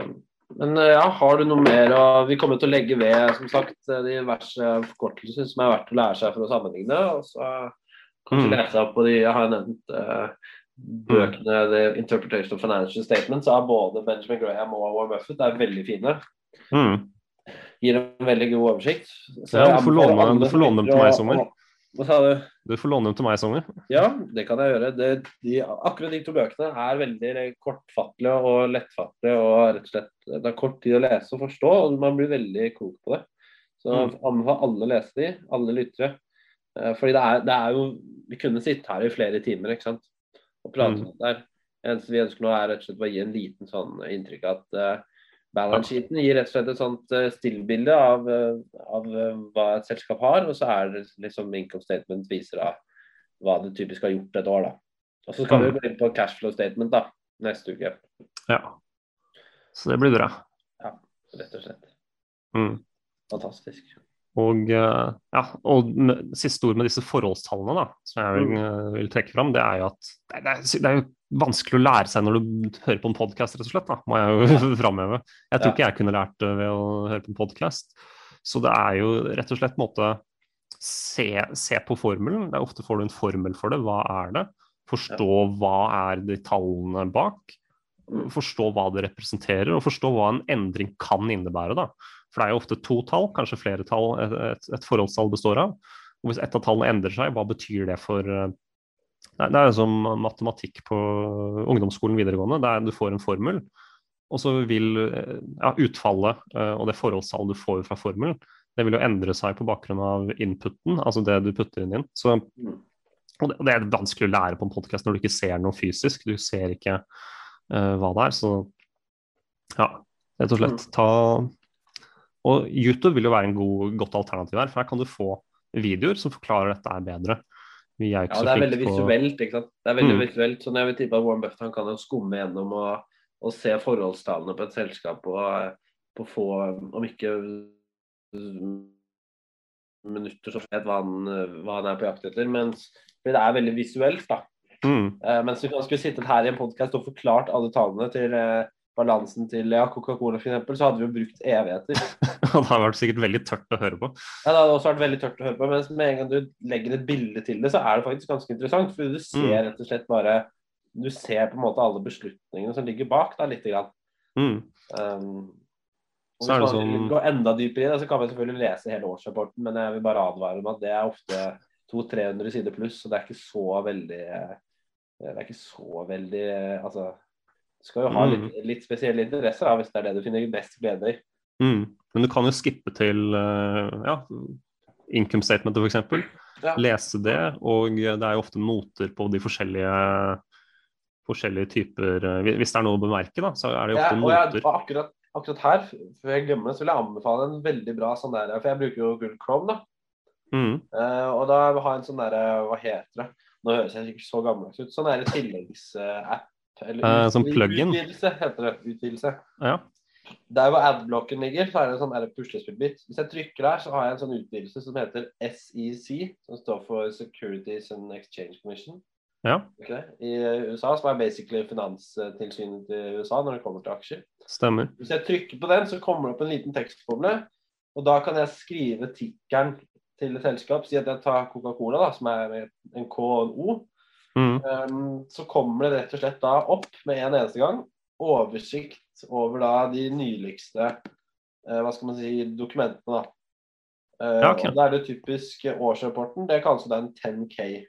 men eh, ja, har du noe mer å Vi kommer til å legge ved som sagt, de diverse forkortelser som er verdt å lære seg for å sammenligne. Og så kanskje Mm. lese opp på de Jeg har nevnt uh, bøkene The Interpretation of Financial Statements av både Benjamin Graham og Warren Buffett. er veldig fine. Mm. Gir en veldig god oversikt. Så Ja, du får låne- dem til meg i sommer. Hva sa du? Du får låne dem til meg i sommer. Ja, det kan jeg gjøre. Det, de, akkurat de to bøkene er veldig kortfattelige og lettfattelige. og rett og slett, Det er kort tid å lese og forstå, og man blir veldig klok på det. Så Mm. anbefaler alle å lese de, alle lyttere. Eh, Fordi det er, det er jo Vi kunne sitte her i flere timer ikke sant? og prate Mm. om det der. Eneste vi ønsker nå, er rett og slett å gi en liten sånn inntrykk at uh, balance sheeten gir rett og slett et sånt uh, stillbilde av, uh, av hva et selskap har, og så er det liksom income statement viser av hva det typisk har gjort et år. da. Og Så skal vi gå inn på cashflow statement da, neste uke, Ja. Så det blir bra. Ja, rett og slett. Mm. Fantastisk. Og, eh, ja, og siste ord med disse forholdstallene da, som jeg vil, eh, vil trekke fram, det er jo at det er, det er jo vanskelig å lære seg når du hører på en podkast, rett og slett. da, må jeg jo framheve. Jeg tror ikke jeg kunne lært det ved å høre på en podkast. Så det er jo rett og slett en måte se, se på formelen. Det er Ofte får du en formel for det. Hva er det? Forstå hva er de tallene bak. Forstå hva det representerer, og forstå hva en endring kan innebære. da. For det er jo ofte to tall, kanskje flere tall et, et, forholdstall består av. Og hvis ett av tallene endrer seg, hva betyr det for eh, Det er jo som matematikk på ungdomsskolen videregående. Det er, du får en formel, og så vil eh, ja, utfallet eh, og det forholdstallet du får fra formelen, det vil jo endre seg på bakgrunn av inputen, altså det du putter inn. inn. Så, og det, er vanskelig å lære på en podkast når du ikke ser noe fysisk. Du ser ikke uh, hva det er. Så ja, rett og slett ta Og YouTube vil jo være en god, godt alternativ her, for her kan du få videoer som forklarer dette er bedre. Vi er Ja, det er veldig på visuelt. ikke sant? Det er veldig Mm. visuelt, så jeg vil tippe at Warren Buffett han kan jo skumme gjennom og, og se forholdstallene på et selskap og på få, om ikke minutter, så vet hva han, hva han er på jakt etter. Mens det er veldig visuelt, da. mm, Uh, mens vi man skulle sittet her i en podkast og forklart alle tallene til eh, balansen til ja, Coca-Cola f.eks., så hadde vi jo brukt evigheter. Det har vært sikkert veldig tørt å høre på. Ja, Det hadde også vært veldig tørt å høre på, Men med en gang du legger et bilde til det, så er det faktisk ganske interessant. For du ser Mm. rett og slett bare Du ser på en måte alle beslutningene som ligger bak, da, lite grann. Mm, Um, og Så er det hvis man sånn- enda dypere i det, så kan vi selvfølgelig lese hele årsrapporten, men jeg vil bare advare om at det er ofte 200-300 sider pluss, så det er ikke så veldig eh, Det er ikke så veldig eh, Altså Du skal jo ha Mm. litt, litt spesielle interesser hvis det er det du finner best glede i. mm. Men du kan jo skippe til eh, ja, income statementet f.eks. Ja. Lese det, og det er jo ofte noter på de forskjellige forskjellige typer eh, Hvis det er noe å bemerke, da, så er det jo Ja, ofte og jeg, noter. og akkurat, akkurat her, før jeg glemmer det, så vil jeg anbefale en veldig bra sånn der For jeg bruker jo Google Chrome, da. Mm, Uh, og da har jeg en sånn derre Hva heter det? Nå høres jeg sikkert så gammeldags ut. Sånn der tilleggsapp Eller Eh, ut- som plug-in? Utvidelse heter det. Utvidelse. Ja. Der hvor adblocken ligger, så er det en sånn puslespillbit. Hvis jeg trykker der, så har jeg en sånn utvidelse som heter SEC, som står for Securities and Exchange Commission. Ja. Okay. I USA, som er basically finanstilsynet til USA når det kommer til aksjer. Stemmer. Hvis jeg trykker på den, så kommer det opp en liten tekstboble. Og da kan jeg skrive tikkeren til et selskap. Si at jeg tar Coca-Cola, som er en K og en O. Mm. Um, så kommer det rett og slett da opp med en eneste gang oversikt over da de nyligste uh, hva skal man si, dokumentene. da. Uh, Ja, okay. og Da er det typisk årsrapporten. Det kalles da en 10K.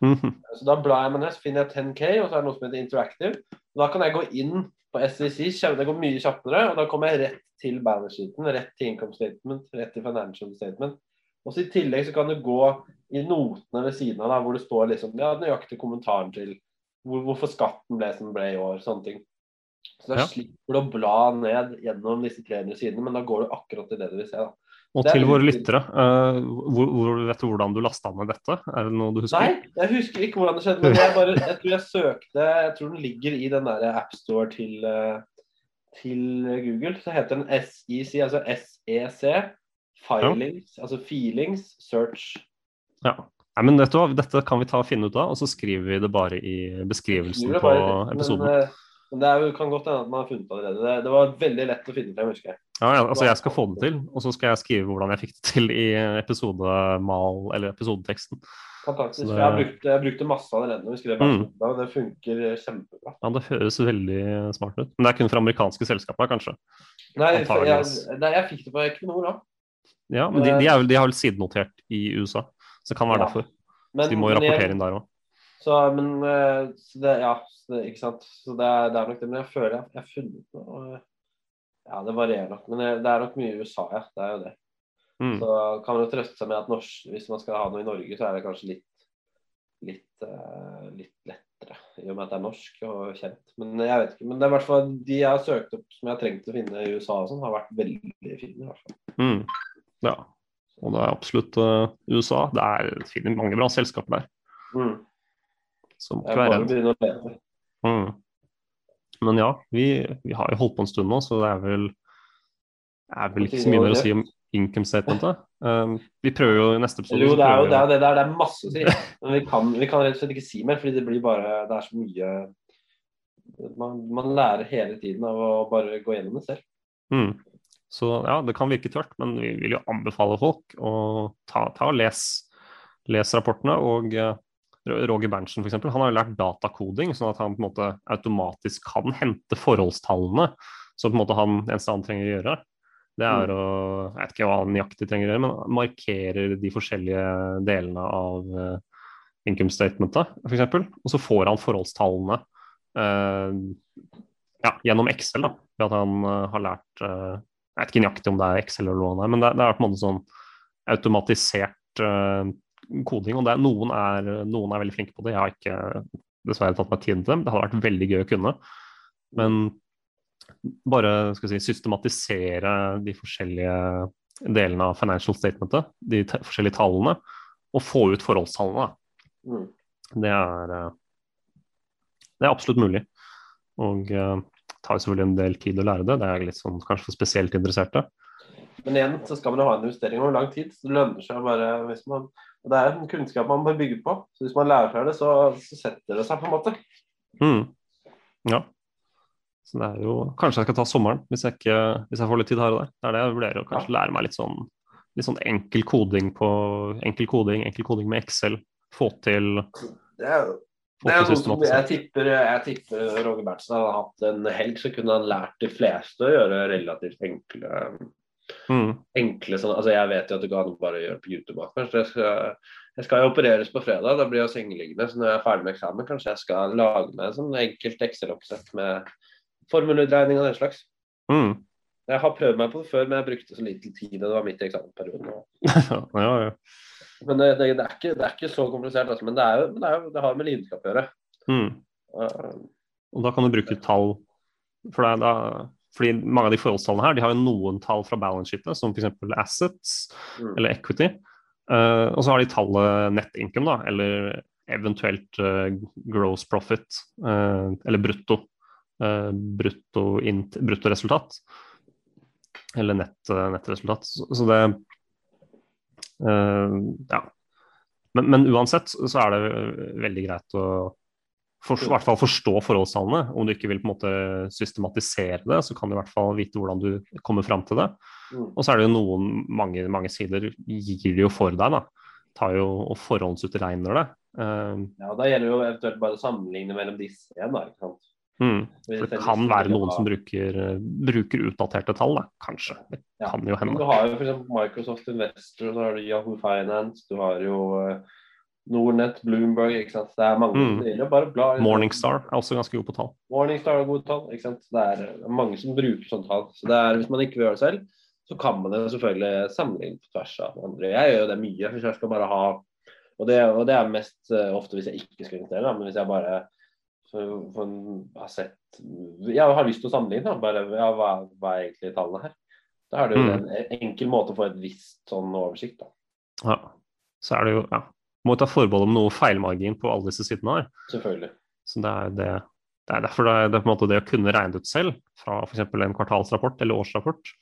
Mhm. Så Da blar jeg meg ned, så finner jeg 10K, og så er det noe som heter Interactive. Og Da kan jeg gå inn på SEC, det går mye kjappere, og da kommer jeg rett til balance sheeten, rett til income statement, rett til financial statement. Og så I tillegg så kan du gå i notene ved siden av, da, hvor det står liksom, ja, nøyaktig kommentaren til hvor, hvorfor skatten ble som den ble i år, sånne ting. Så da Ja. slipper du å bla ned gjennom disse 300 sidene, men da går du akkurat til det du vil se. da. Og til våre lyttere, uh, hvor, hvor, vet du hvordan du lasta ned dette? Er det noe du husker? Nei, jeg husker ikke hvordan det skjedde, men jeg, bare, jeg tror jeg søkte Jeg tror den ligger i den der AppStore til, eh, til Google. Så heter den SEC, altså SEC. Filings, altså feelings, search. Ja. Nei, men hva, Dette kan vi ta og finne ut av, og så skriver vi det bare i beskrivelsen bare, på episoden. Men, eh, men det jo- kan godt hende at man har funnet det allerede. Det, det var veldig lett å finne frem, husker jeg. Ja, ja, altså Jeg skal få det til, og så skal jeg skrive hvordan jeg fikk det til i episodemal, eller episodeteksten. Fantastisk. Det- Jeg, har brukt, jeg brukte masse allerede når vi skrev Mm. og det funker kjempebra. Ja, Det høres veldig smart ut. Men det er kun for amerikanske selskaper, kanskje? Nei, jeg, jeg, jeg fikk det på Equinor da. Ja, men de, de, vel, de har vel sidenotert i USA, så det kan være Ja. derfor. Men, Så de må jo rapportere inn der òg. Så, men eh, så det, Ja, det, ikke sant. Så det er, det er nok det. Men jeg føler jeg jeg har funnet noe. og, Ja, det varierer nok. Men det, det er nok mye i USA, ja. Det er jo det. Mm. Så kan man jo trøste seg med at norsk, hvis man skal ha noe i Norge, så er det kanskje litt litt, uh, litt lettere. I og med at det er norsk og kjent. Men jeg vet ikke. Men det er i hvert fall de jeg har søkt opp som jeg har trengt å finne i USA, og sånn, har vært veldig fine. i hvert fall. Mm. Ja. Og det er absolutt uh, USA. Det er finner mange bra selskaper der. Mm. Så må ikke være redd. Mm. Men ja, vi, vi har jo holdt på en stund nå, så det er vel, er vel ikke så mye mer å si om income statementet. Um, vi prøver jo i neste episode Jo, det er jo det, er det der. Det er masse å si. Men vi kan, vi kan rett og slett ikke si mer, fordi det blir bare Det er så mye man, man lærer hele tiden av å bare gå gjennom det selv. mm. Så ja, det kan virke tørt, men vi vil jo anbefale folk å ta, ta og lese les rapportene. Og eh, Roger Berntsen f.eks. Han har jo lært datakoding, sånn at han på en måte automatisk kan hente forholdstallene. Så på en måte han eneste han trenger å gjøre, det er å Jeg vet ikke hva han nøyaktig trenger å gjøre, men markerer de forskjellige delene av eh, income statementet, f.eks. Og så får han forholdstallene eh, ja, gjennom Excel, da. Ved at han eh, har lært eh, Jeg vet ikke nøyaktig om det er Excel eller noe, men det, det er på en måte sånn automatisert uh, koding. Og det noen, er, noen er veldig flinke på det. Jeg har ikke dessverre tatt meg tiden til dem. Det hadde vært veldig gøy å kunne. Men bare skal si, systematisere de forskjellige delene av financial statementet, de forskjellige tallene, og få ut forholdstallene. Mm. Det er, eh, det er absolutt mulig. Og det tar jo selvfølgelig en del tid å lære det. Det er litt sånn kanskje for spesielt interesserte. Men igjen så skal man jo ha en investering over lang tid. så Det lønner seg bare hvis man og Det er en kunnskap man bør bygge på. Så Hvis man lærer seg det, så, så setter det seg på en måte. Mm. Ja. Så det er jo Kanskje jeg skal ta sommeren, hvis jeg, ikke, hvis jeg får litt tid her og der. Det er det jeg vurderer å kanskje lære meg litt sånn, litt sånn enkel koding på enkel koding, enkel koding med Excel. Få til, Det er jo som jeg tipper, jeg tipper Roger Berntsen hadde hatt en helg, så kunne han lært de fleste å gjøre relativt enkle Mm. enkle sånn, altså Jeg vet jo at det går an å bare gjøre på YouTube. Kanskje jeg skal, jeg skal jo opereres på fredag, da blir jeg sengeliggende. Så når jeg er ferdig med eksamen, kanskje jeg skal lage meg et sånn enkelt Excel-oppsett med formelutregning og den slags. Mm. Jeg har prøvd meg på det før, men jeg brukte så lite tid. og Det var midt i eksamensperioden. ja, ja. Men det, det, det, er ikke, det er ikke så komplisert, altså, men det, er jo, men det, er jo, det har med lidenskap å gjøre. Mm. Uh, Og da kan du bruke tall for det er da, fordi mange av de forholdstallene her de har jo noen tall fra balance sheetet, som f.eks. assets Mm. eller equity. Uh, og så har de tallet net income, da, eller eventuelt uh, gross profit, uh, eller brutto, brutto, brutto, resultat. Eller nett, nettresultat. Så, så, det Ja. Men, men, uansett så er det veldig greit å for, i hvert fall forstå forholdstallene. Om du ikke vil på en måte systematisere det, så kan du i hvert fall vite hvordan du kommer fram til det. Mm. Og så er det jo noen, mange, mange sider gir det jo for deg. da tar jo og forhåndsutregner det. Uh, ja, Da gjelder det jo eventuelt bare å sammenligne mellom disse igjen. da, ikke sant? Mm. For det kan være noen som bruker, bruker utdaterte tall, da. kanskje. Det ja. kan jo hende. Du har jo f.eks. Microsoft Investor, så har du Yahoo Finance, du har jo uh, Nordnett, Bloomberg. ikke sant? Det er mange mm. det bare bla, Morningstar er også ganske god på tall. Morningstar er gode tall. ikke sant? Det er, mange som bruker sånne tall. Så det er, Hvis man ikke vil gjøre det selv, så kan man det selvfølgelig sammenligne på tvers av andre. Jeg gjør jo det mye. hvis jeg skal bare ha og det, og det er mest uh, ofte hvis jeg ikke skal investere, men hvis jeg bare for, har sett Jeg har lyst til å sammenligne, bare ja, hva, hva, er egentlig tallene her? Da er det jo mm. en enkel måte å få et visst sånn oversikt. da. Ja, så er det jo ja. Må ta forbehold om noe feilmargin på alle disse sidene her. Selvfølgelig. Så det er det det er derfor det er, det er det å kunne regne ut selv fra f.eks. en kvartalsrapport eller årsrapport,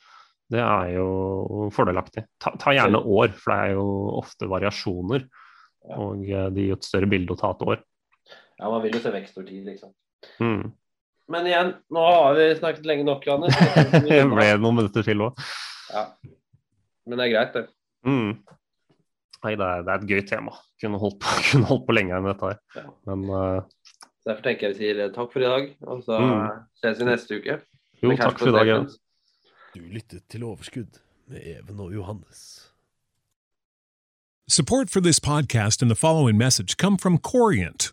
det er jo fordelaktig. Ta, ta, gjerne år, for det er jo ofte variasjoner. Og eh, det gir jo et større bilde å ta et år. Ja, man vil jo se vekst over tid, liksom. Mm. Men igjen, nå har vi snakket lenge nok, Johannes. det ble noen minutter til òg. Ja. Men det er greit, det. Mm. Nei, det er, det er, et gøy tema. Kunne holdt på, kunne holdt på lenge enn dette her. Ja. Men uh... Derfor tenker jeg vi sier takk for i dag, og så mm. ses vi neste uke. Jo, takk for i dag. Ja. Du lyttet til Overskudd med Even og Johannes. Support for this podcast and the following message come from Corient.